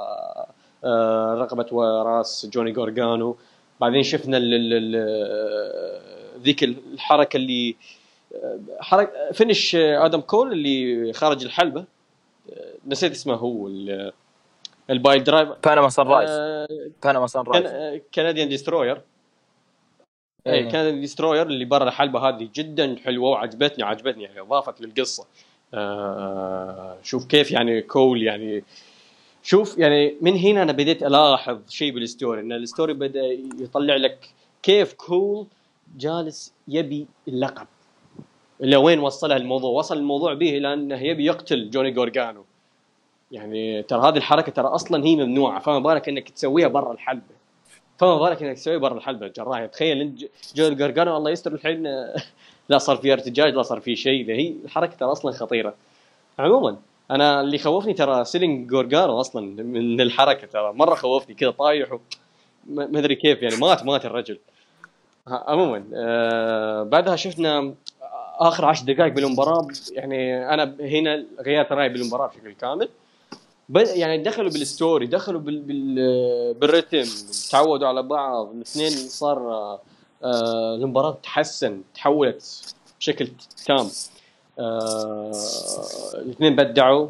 رقبة وراس جوني جورجانو بعدين شفنا ذيك الحركة اللي حركه finish آدم كول اللي خارج الحلبة. نسيت اسمه هو
ال piledriver. Panama Sunrise Panama Sunrise
Canadian Destroyer اي Canadian Destroyer اللي برا الحلبة هذه جدا حلوة وعجبتني عجبتني يعني أضافت للقصة. آه شوف كيف يعني كول يعني. شوف يعني من هنا أنا بديت ألاحظ شيء بال story إن ال story بدأ يطلع لك كيف كول جالس يبي اللقب. إلى وين وصلها الموضوع؟ وصل الموضوع به إلى أنه يبي يقتل جوني جورجانو. يعني ترى هذه الحركة ترى أصلا هي ممنوعة. فما بالك إنك تسويها برا الحلبة. فما بالك إنك تسوي برا الحلبة جراح. تخيل انت ج- جو الجرجانو الله يستر الحين. [laughs] لا صار في ارتجاج لا صار في شيء. هي الحركة ترى أصلا خطيرة. عموما أنا اللي خوفني ترى selling جورجانو أصلا من الحركة ترى. مرة خوفني كذا طايح. ما أدري كيف يعني. مات مات الرجل. عموما آه بعدها شفنا آخر عشر دقائق بالمباراة. يعني أنا هنا غيرت رأيي بالمباراة بشكل كامل. يعني دخلوا بال story دخلوا بال بال بالرتم تعودوا على بعض الاثنين صار آه، آه المباراة تحسن تحولت بشكل تام. آه الاثنين بدعوا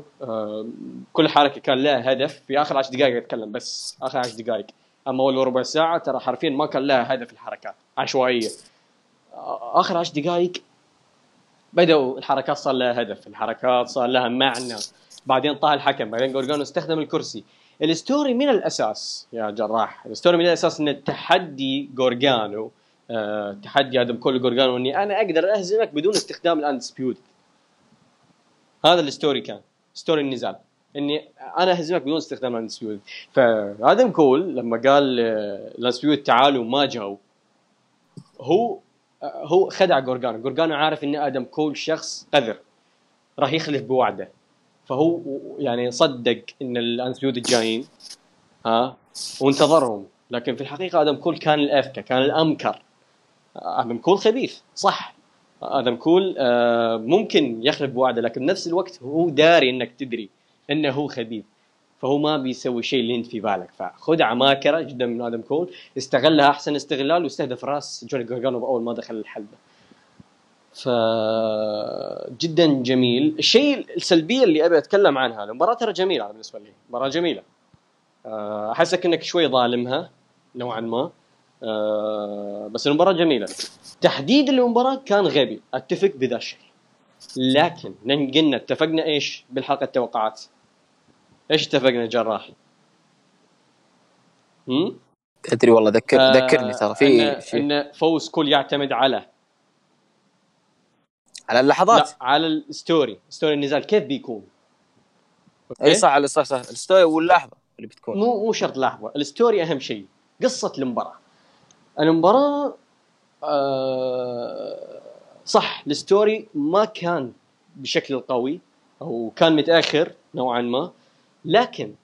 كل حركة كان لها هدف. في آخر 10 دقائق أتكلم بس آخر 10 دقائق أما أول ربع ساعة ترى حرفيا ما كان لها هدف الحركات عشوائية. آخر 10 دقائق بدأوا الحركات صار لها هدف الحركات صار لها معنى. بعدين طاح الحكم بعدين جورجانو استخدم الكرسي. ال story من الأساس يا جراح ال story من الأساس إن التحدي جورجانو آه تحدي آدم كول جورجانو إني أنا أقدر أهزمك بدون استخدام ال Undisputed هذا ال story كان story النزال. إني أنا أهزمك بدون استخدام ال Undisputed فادم كول لما قال آه، ال Undisputed تعالوا ما جاوا هو آه، هو خدع جورجانو. جورجانو عارف إن آدم كول شخص قذر راح يخلف بوعده. فهو يعني صدق إن ال Undisputed الجايين ها وانتظرهم. لكن في الحقيقة آدم كول كان الأذكى كان الأمكر. آدم كول خبيث صح. آدم كول آه، ممكن يخلف بوعده لكن بنفس الوقت هو داري إنك تدري إنه هو خبيث. فهو ما بيسوي الشيء اللي أنت في بالك. فخدعه ماكره جدا من آدم كول استغلها أحسن استغلال واستهدف راس جوني جورجانو أول ما دخل الحلبة. ف جدا جميل. الشيء السلبيه اللي أبي أتكلم عنها المباراه ترى جميلة بالنسبة لي. مباراة جميلة. آه، أحسك إنك شوي ظالمها نوعا ما. آه، بس المباراة جميلة. تحديد المباراة كان غبي. أتفق بذا الشيء. لكن قلنا اتفقنا إيش؟ بالحلقة التوقعات. إيش اتفقنا جراح هم؟
تدري والله ذكر
آه،
ذكرني ترى في
إن, فوز كول يعتمد على
على اللحظات.
لا على ال story. story النزال كيف بيكون؟
إي صح على صح صح. ال story واللحظة اللي بتكون.
مو مو شرط لحظة. ال story أهم شيء. قصة المباراة. المباراة آه صح ال story ما كان بشكل قوي أو كان متأخر نوعا ما لكن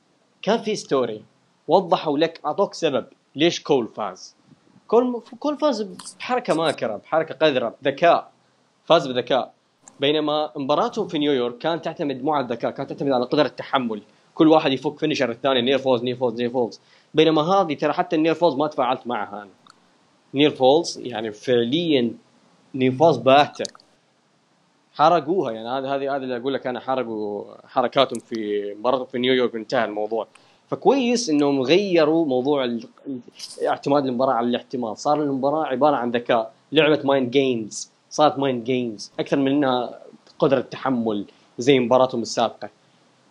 كان في story. وضحوا لك أعطوك سبب ليش كول فاز. كول كول فاز بحركة ماكره بحركة قذرة بذكاء فاز بذكاء. بينما مباراتهم في نيويورك كانت تعتمد مو على الذكاء كانت تعتمد على قدرة التحمل. كل واحد يفك finisher الثاني near falls near falls near falls بينما هذه ترى حتى ال near falls ما تفاعلت معها. أنا near falls يعني فعليا near falls باهتة. حرقوها يعني هذا هذه هذا اللي أقول لك أنا حرقوا حركاتهم في مباراتهم في نيويورك وانتهى الموضوع. فكويس إنهم غيروا موضوع اعتماد المباراة على الاحتمال. صار المباراة عبارة عن ذكاء لعبة mind games صارت mind games أكثر من إنها قدرة تحمل زي مباراتهم السابقة.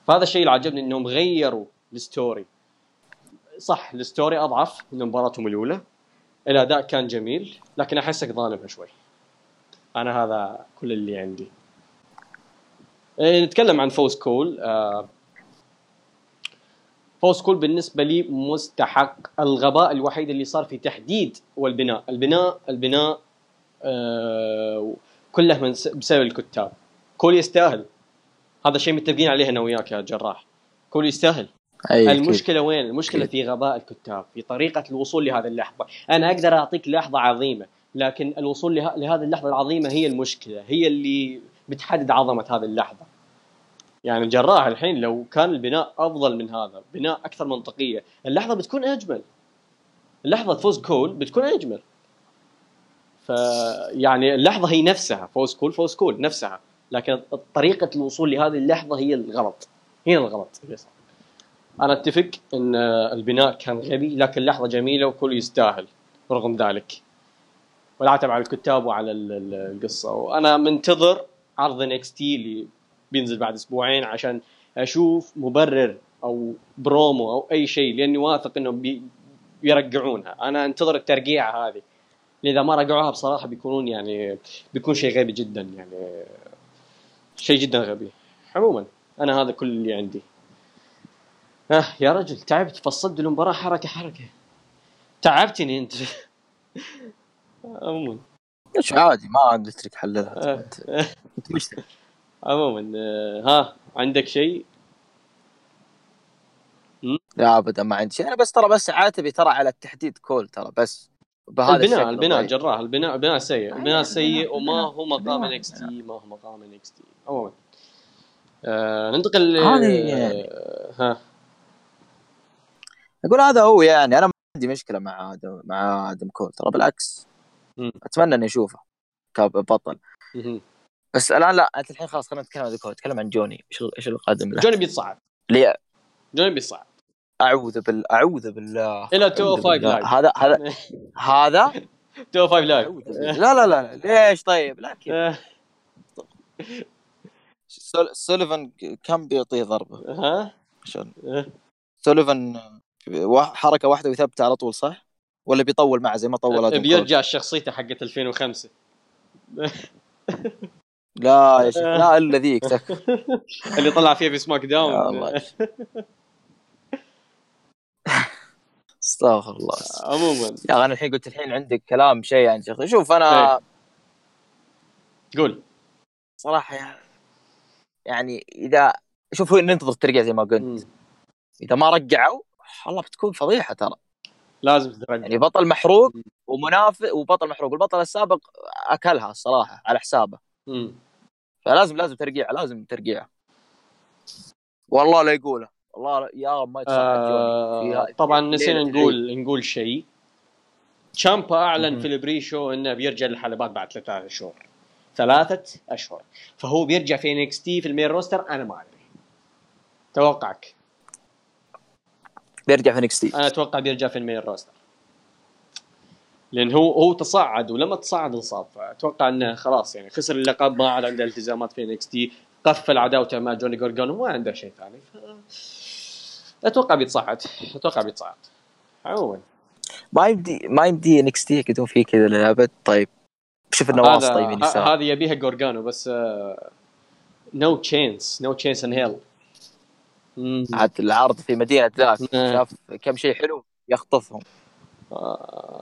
فهذا الشيء اللي عجبني إنهم غيروا ال story. صح ال story أضعف من مباراتهم الأولى. الأداء كان جميل لكن احسك ظالمها شوي. أنا هذا كل اللي عندي. إيه، نتكلم عن فوز كول فوز كول بالنسبة لي مستحق. الغباء الوحيد اللي صار في تحديد والبناء البناء البناء آه، كله من بسبب الكتاب كول يستاهل هذا الشيء متفقين عليه أنا وياك يا جراح كول يستاهل
أي.
المشكلة وين؟ المشكلة في غباء الكتاب، في طريقة الوصول لهذه اللحظة، أنا أقدر أعطيك لحظة عظيمة، لكن الوصول له... لهذه اللحظة العظيمة هي المشكلة، هي اللي بتحدد عظمة هذه اللحظة. يعني الجراح الحين لو كان البناء أفضل من هذا، بناء أكثر منطقية، اللحظة بتكون أجمل. اللحظة فوز كول بتكون أجمل. ف يعني اللحظة هي نفسها فوز كول فوز كول نفسها، لكن طريقة الوصول لهذه اللحظة هي الغلط. هنا الغلط. أنا أتفق إن البناء كان غبي لكن لحظة جميلة وكل يستاهل رغم ذلك. والعتب على الكتاب وعلى ال- ال- القصة. وأنا منتظر عرض NXT اللي بينزل بعد أسبوعين عشان أشوف مبرر أو برومو أو أي شيء لأني واثق إنهم بي بيرجعونها. أنا أنتظر الترقيعه هذه. اذا ما رجعوها بصراحة بيكونون يعني بيكون شيء غبي جدا يعني شيء جدا غبي. عموما أنا هذا كل اللي عندي. آه يا رجل تعبت فصلت المباراة حركة حركة. تعبتني أنت. عموما.
إيش عادي ما قلت لك حللها
آه. عموما آه، ها عندك شيء؟
لا ابدا ما عندي شيء. أنا بس ترى بس عاتبي ترى على التحديد كول ترى بس. بهذا
البناء البناء. جراح البناء البناء سيء. البناء سيء وما هو مقام NXT ما هو مقام NXT عموما. آه ننتقل ل-
هذه يعني.
آه، ها.
أقول هذا هو يعني أنا ما عندي مشكلة مع آدم مع آدم كول. ترى بالعكس. أتمنى إني أشوفه كبطل. بس الآن لا أنت الحين خلاص خلينا نتكلم عن كول نتكلم عن جوني. إيش إيش القادم له؟
جوني بيتصعد.
لي
جوني بيتصعد.
أعوذ بالله أعوذ بالله.
إلى
أعوذ
205
بالله.
Live
هذا هذا [laughs] هذا؟
205
Live. لا لا لا. ليش طيب؟ لا كذا [laughs] سوليفان كم بيعطيه ضربة؟
ها؟
عشان سوليفان حركة واحدة ويثبت على طول صح؟ ولا بيطول معه زي ما طول كول؟
بيرجع شخصيته حقت 2005
لا يا شيخ لا إلا ذيك [laughs]
اللي طلع فيها في
SmackDown
أستغفر
الله.
عموما.
يا أنا الحين قلت الحين عندك كلام شيء عن شيخ. شوف أنا
إيه. قول.
صراحة يعني- يعني إذا شوف ننتظر الترقيع زي ما قلت. إذا ما رجعوا والله بتكون فضيحة ترى.
لازم تترجع
يعني بطل محروق ومنافس وبطل محروق. والبطل السابق أكلها الصراحة على حسابه.
مم.
فلازم لازم ترقيع لازم ترقيع. والله لا يقوله والله لا- يا رب ما
آه طبعا نسينا نقول نقول شيء. تشامبا
أعلن.
في ال pre-show إنه بيرجع للحلبات بعد ثلاثة اشهر ثلاثة أشهر. فهو بيرجع في NXT في ال main roster أنا ما أدري. توقعك؟
بيرجع في NXT
أنا أتوقع بيرجع في ال main roster. لأن هو هو تصعد ولما تصعد انصاب فاتوقع إنه خلاص يعني خسر اللقب ما عاد عنده التزامات في NXT قفل عداوته مع جوني جارجانو ما عنده شيء ثاني. ف... أتوقع بيتصعد. أتوقع بيتصعد. عموما.
ما يمدي ما يمدي نكستي يقعدون فيه كذا للابد طيب شوف النواص يسار
هذه يبيها جورجانو بس آه، نو تشانس نو تشانس ان هيل
عاد العرض في مدينة ذاك
آه.
شاف كم شيء حلو يخطفهم.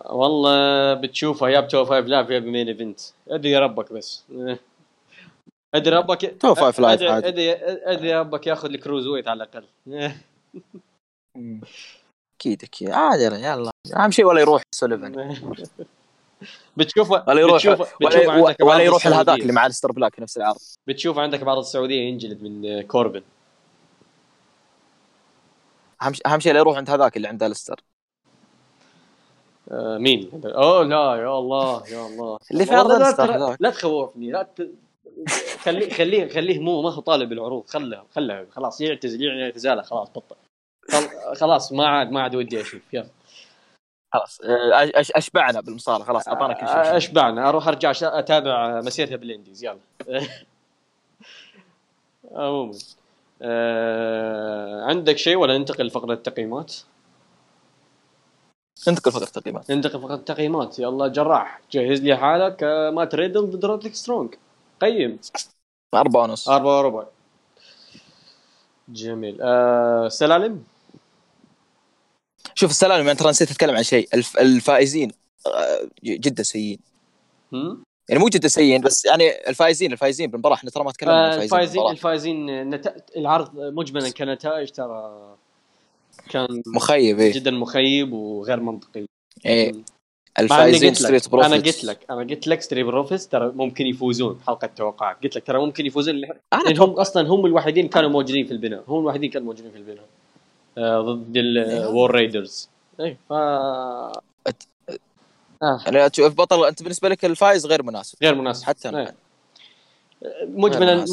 والله بتشوفها يا بتو فايف لايف يا بمين إيفنت. أدري ربك بس. آه. أدري ربك
تو فايف لايف.
ادري ادري ربك ياخذ الكروز ويت على الأقل. آه. [laughs]
أكيد أكيد. عادي يلا أهم شيء ولا يروح سوليفان. [laughs]
بتشوفه
ولا يروح
بتشوفه
ولا, ولا
بعض
يروح لهذاك. اللي مع الستر بلاك نفس العرض.
بتشوف عندك بعض السعودية ينجلد من كوربن.
أهم شيء أهم شيء لا يروح عند هذاك اللي عنده الستر
آه، مين؟ أوه لا يا الله يا الله.
اللي في عرض
لا. لا تخوفني لا ت... خليه خليه خليه مو ما هو طالب العروض خله خله خلاص يعتزل يعلن اعتزاله خلاص بطل. خلاص ما عاد ما عاد ودي أشوف. يلا.
خلاص آه، أشبعنا بالمصارعه خلاص أعطانا كل شيء.
أشبعنا. أروح أرجع أتابع مسيرته بالإنديز. يلا. [laughs] عموما. آه، عندك شيء ولا ننتقل لفقرة التقييمات؟
ننتقل فقره التقييمات.
ننتقل فقره التقييمات. يلا جراح. جهز لي حالك. آه، مات ريدل ضد رودريك سترونج قيم.
أربعة ونص.
أربعة وربع. جميل. آه سلالم.
شوف السلالم يعني ترى نسيت أتكلم عن شيء. الف... الفائزين آه، جدا سيئين؟ يعني مو جدا سيئين بس يعني الفائزين الفائزين بالمباراة. إحنا ترى ما تكلمنا عن
آه
الفائزين
الفائزين. الفائزين نت... العرض مجملا كنتائج ترى كان
مخيب إيه.
جدا مخيب وغير منطقي. إيه.
الفائزين Street
لك
Profits
أنا قلت لك أنا قلت لك Street Profits ترى ممكن يفوزون بحلقة توقعات. قلت لك ترى ممكن يفوزون. لأن
أنا
هم أصلا هم الوحيدين كانوا موجودين في البناء. هم الوحيدين كانوا موجودين في البناء. ضد ال War Raiders اي ف آه.
يعني تشوف بطل أنت بالنسبة لك الفايز غير مناسب.
غير مناسب.
حتى أنا.
إيه. مجملا.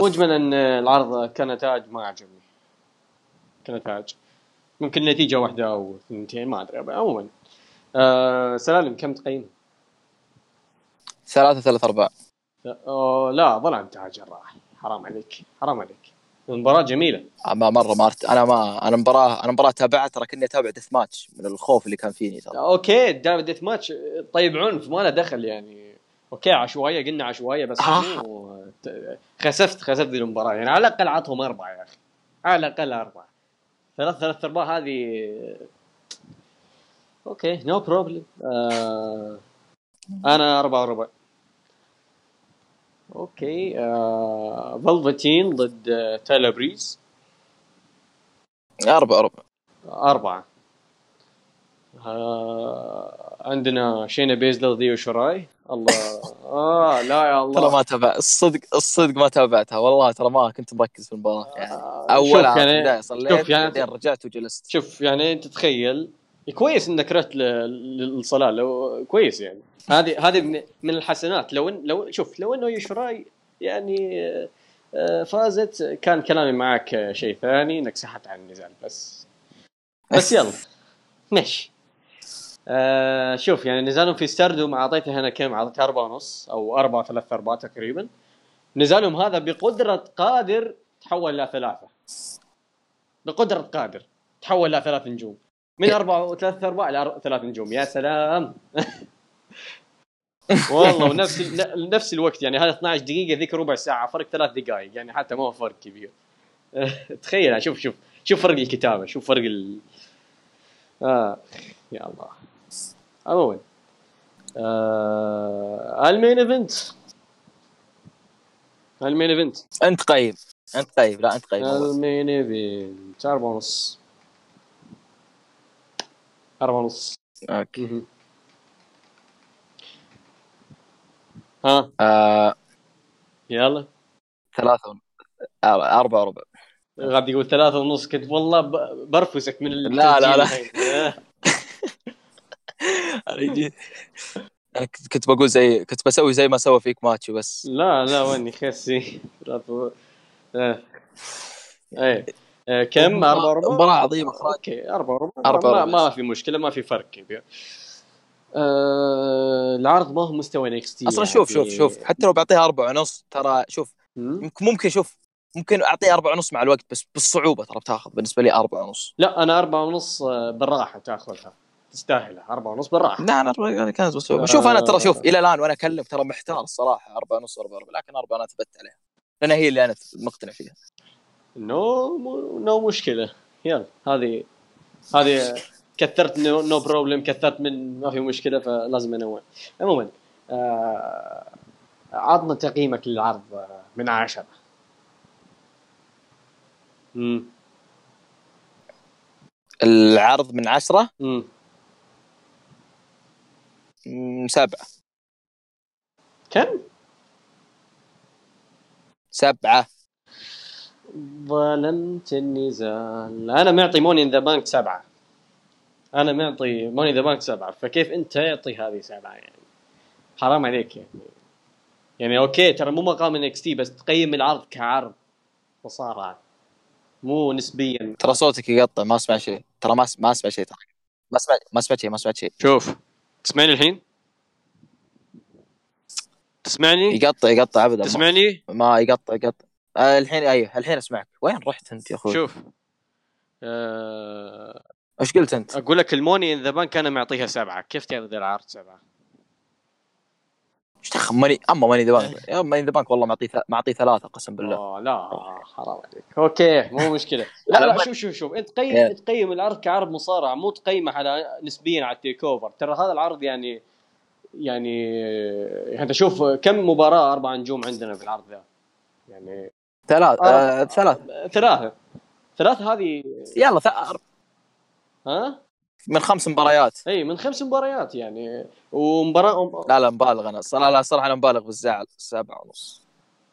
مجملا العرض كنتاج ما عجبني. كنتاج. ممكن نتيجة واحدة أو اثنتين ما أدري عموما. آه سلالم كم تقييم؟
ثلاثة ثلاثة أرباع
لا, آه لا ظلمت يا جراح حرام عليك حرام عليك. المباراة جميلة.
ما مرة ما أرت... أنا ما أنا مباراة أنا مباراة تابعت ترى كني أتابع death match من الخوف اللي كان فيني ترى.
okay دام death match طيب عنف ما له دخل يعني. okay عشوائية قلنا عشوائية بس
آه.
ت- خسفت خسفت ذي المباراة. يعني على الأقل عطهم أربعة يا أخي. على الأقل أربعة. ثلاث ثلاث أرباع هذه okay no problem أنا أربعة وربع. okay آه فلفتين ضد آه، تايلر بريز
أربعة أربعة.
أربعة. آه عندنا شينا بيزلر ذيو شراي الله آه لا يا
ترى
الله
ما تابع الصدق الصدق ما تابعتها. والله ترى ما كنت مركز في المباراة. يعني أولها
شوف يعني شوف يعني
رجعت وجلست.
شوف يعني انت تخيل كويس إنك رحت للصلاة لو كويس يعني. هذه هذه من- الحسنات. لو إن لو شوف لو إنه يوشراي يعني آه، فازت كان كلامي معك شيء ثاني إنك سحبت عن النزال بس. بس يلا. ماشي. آه شوف يعني نزالهم في ستاردوم أعطيته أنا كم؟ أعطيته أربعة ونص أو أربعة ثلاثة أربعة تقريبا. نزالهم هذا بقدرة قادر تحول إلى ثلاثة. بقدرة قادر تحول إلى ثلاث نجوم. من أربعة وثلاثة أرباع إلى أر- ثلاث نجوم. يا سلام. [laughs] والله ونفس نفس الوقت يعني هذا 12 دقيقة ذيك ربع ساعة فرق ثلاث دقائق يعني حتى ما هو فرق كبير. [laughs] تخيل شوف شوف شوف فرق الكتابة شوف فرق ال آه يا الله. عموما آه ال main event. ال main event.
أنت قيم أنت قيم لا أنت قيم. ال
main event أربعة ونص. أربعة ونص.
okay.
مهم. ها.
آه.
يلا.
ثلاثة آه، أربعة وربع.
قاعد يقول ثلاثة ونص كنت والله برفسك من
لا، لا، لا. [laughs] [laughs] يجي- أنا كنت بقول زي كنت بسوي زي ما سوى فيك ماتشو بس.
لا لا ويني؟ خسي آه. إيه. آه، كم؟ أربعة وربع؟
مباراة عظيمة إخراج
okay أربعة وربع
أربعة
ما, في مشكلة ما في فرق كبير. آه العرض ما هو مستوى NXT
أصلا شوف شوف شوف. حتى لو بعطيها أربعة ونص ترى شوف يمكن ممكن شوف ممكن أعطيه أربعة ونص مع الوقت بس بالصعوبة ترى بتاخذ بالنسبة لي أربعة ونص.
لا أنا أربعة ونص آه، بالراحة تاخذها. تستاهلها أربعة ونص بالراحة.
لا أنا أربعة كانت بصعوبة شوف أنا ترى شوف إلى الآن وأنا أكلم ترى محتار الصراحة أربعة ونص أربعة وربع لكن أربعة أنا ثبت عليها. لأن هي اللي أنا مقتنع فيها.
نو مو- نو مشكلة. يلا هذه هذه كثرت no, no problem كثرت من ما في مشكلة فلازم أنوع. عموما آه عطنا تقييمك للعرض آه، من عشرة. امم
العرض من عشرة؟
امم
مم، سبعة
كم؟
سبعة
ظلمت النزال. أنا معطي Money in the Bank سبعة. أنا معطي Money the Bank سبعة. فكيف أنت تعطي هذه سبعة يعني؟ حرام عليك يعني. يعني okay ترى مو مقام NXT بس تقيم العرض كعرض. مصارعة مو نسبيا.
ترى صوتك يقطع ما اسمع شيء. ترى ما ما اسمع شيء ترى. ما اسمع ما سمعت شيء ما سمعت شيء.
شوف. تسمعني الحين؟ تسمعني؟
يقطع يقطع ابدا.
تسمعني؟
ما يقطع يقطع. آه الحين أيوه الحين أسمعك. وين رحت أنت يا أخوي؟
شوف آه
إيش قلت أنت؟
أقول لك ال Money in the Bank أنا معطيها سبعة. كيف تعطي ذا العرض سبعة؟
إيش دخل؟ ماني أما Money the Bank. يا Money the Bank والله معطيه معطيه ثلاثة قسم بالله.
آه لا حرام عليك. okay مو مشكلة. [laughs] لا
لا،
شوف شوف شوف. أنت قيم
إيه.
تقيم العرض كعرض مصارعة مو تقيمه على نسبيا على ال TakeOver ترى هذا العرض يعني يعني يعني أنت شوف كم مباراة أربع نجوم عندنا في العرض ذا. يعني
ثلاث
آه.
آه ثلاث.
ثلاثة. ثلاثة هذه
يلا ث...
ها؟
من خمس مباريات.
إي من خمس مباريات يعني. ومباراه
لا لا مبالغ أنا. صراحة لا صراحة أنا مبالغ بالزعل. سبعة ونص.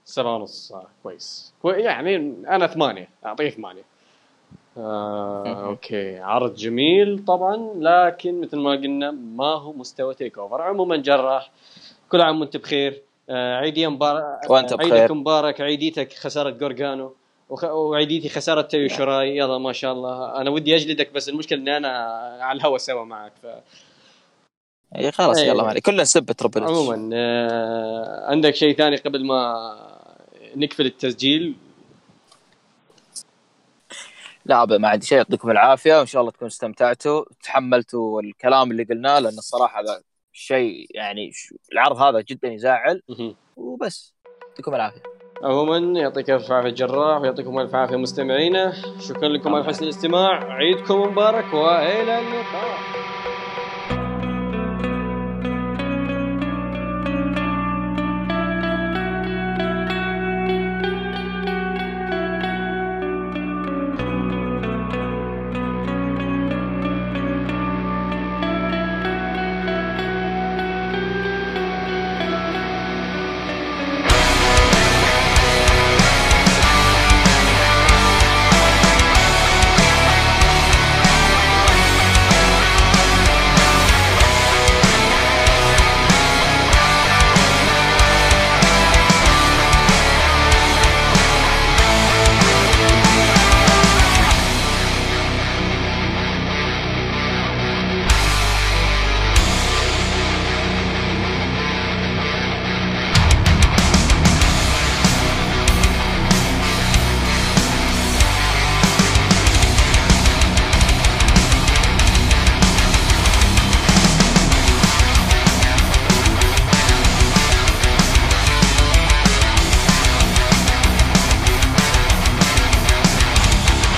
سبعة ونص آه كويس. كوي- يعني أنا ثمانية. أعطيه ثمانية. آه. okay. عرض جميل طبعا لكن مثل ما قلنا ما هو مستوى TakeOver. عموما جراح. كل عام وأنت بخير. عيدي مبارك
وأنت بخير.
عيدك مبارك عيديتك خسارة جورجانو وخ... وعيديتي خسارة تيو شراي يلا ما شاء الله أنا ودي أجلدك بس المشكلة اني أنا على الهوا سوا معك ف...
إي خلاص
إيه.
يلا مالي كلنا نسب تربل.
عموما آه عندك شيء ثاني قبل ما نقفل التسجيل
لا ما عندي شيء يعطيكم العافية وإن شاء الله تكونوا استمتعتوا تحملتوا الكلام اللي قلناه لأن الصراحة شيء يعني العرض هذا جدا يزعل. وبس. يعطيكم العافية.
عموما يعطيك الف عافية جراح ويعطيكم الف عافية مستمعينا. شكرا لكم على حسن الاستماع. عيدكم مبارك وإلى اللقاء.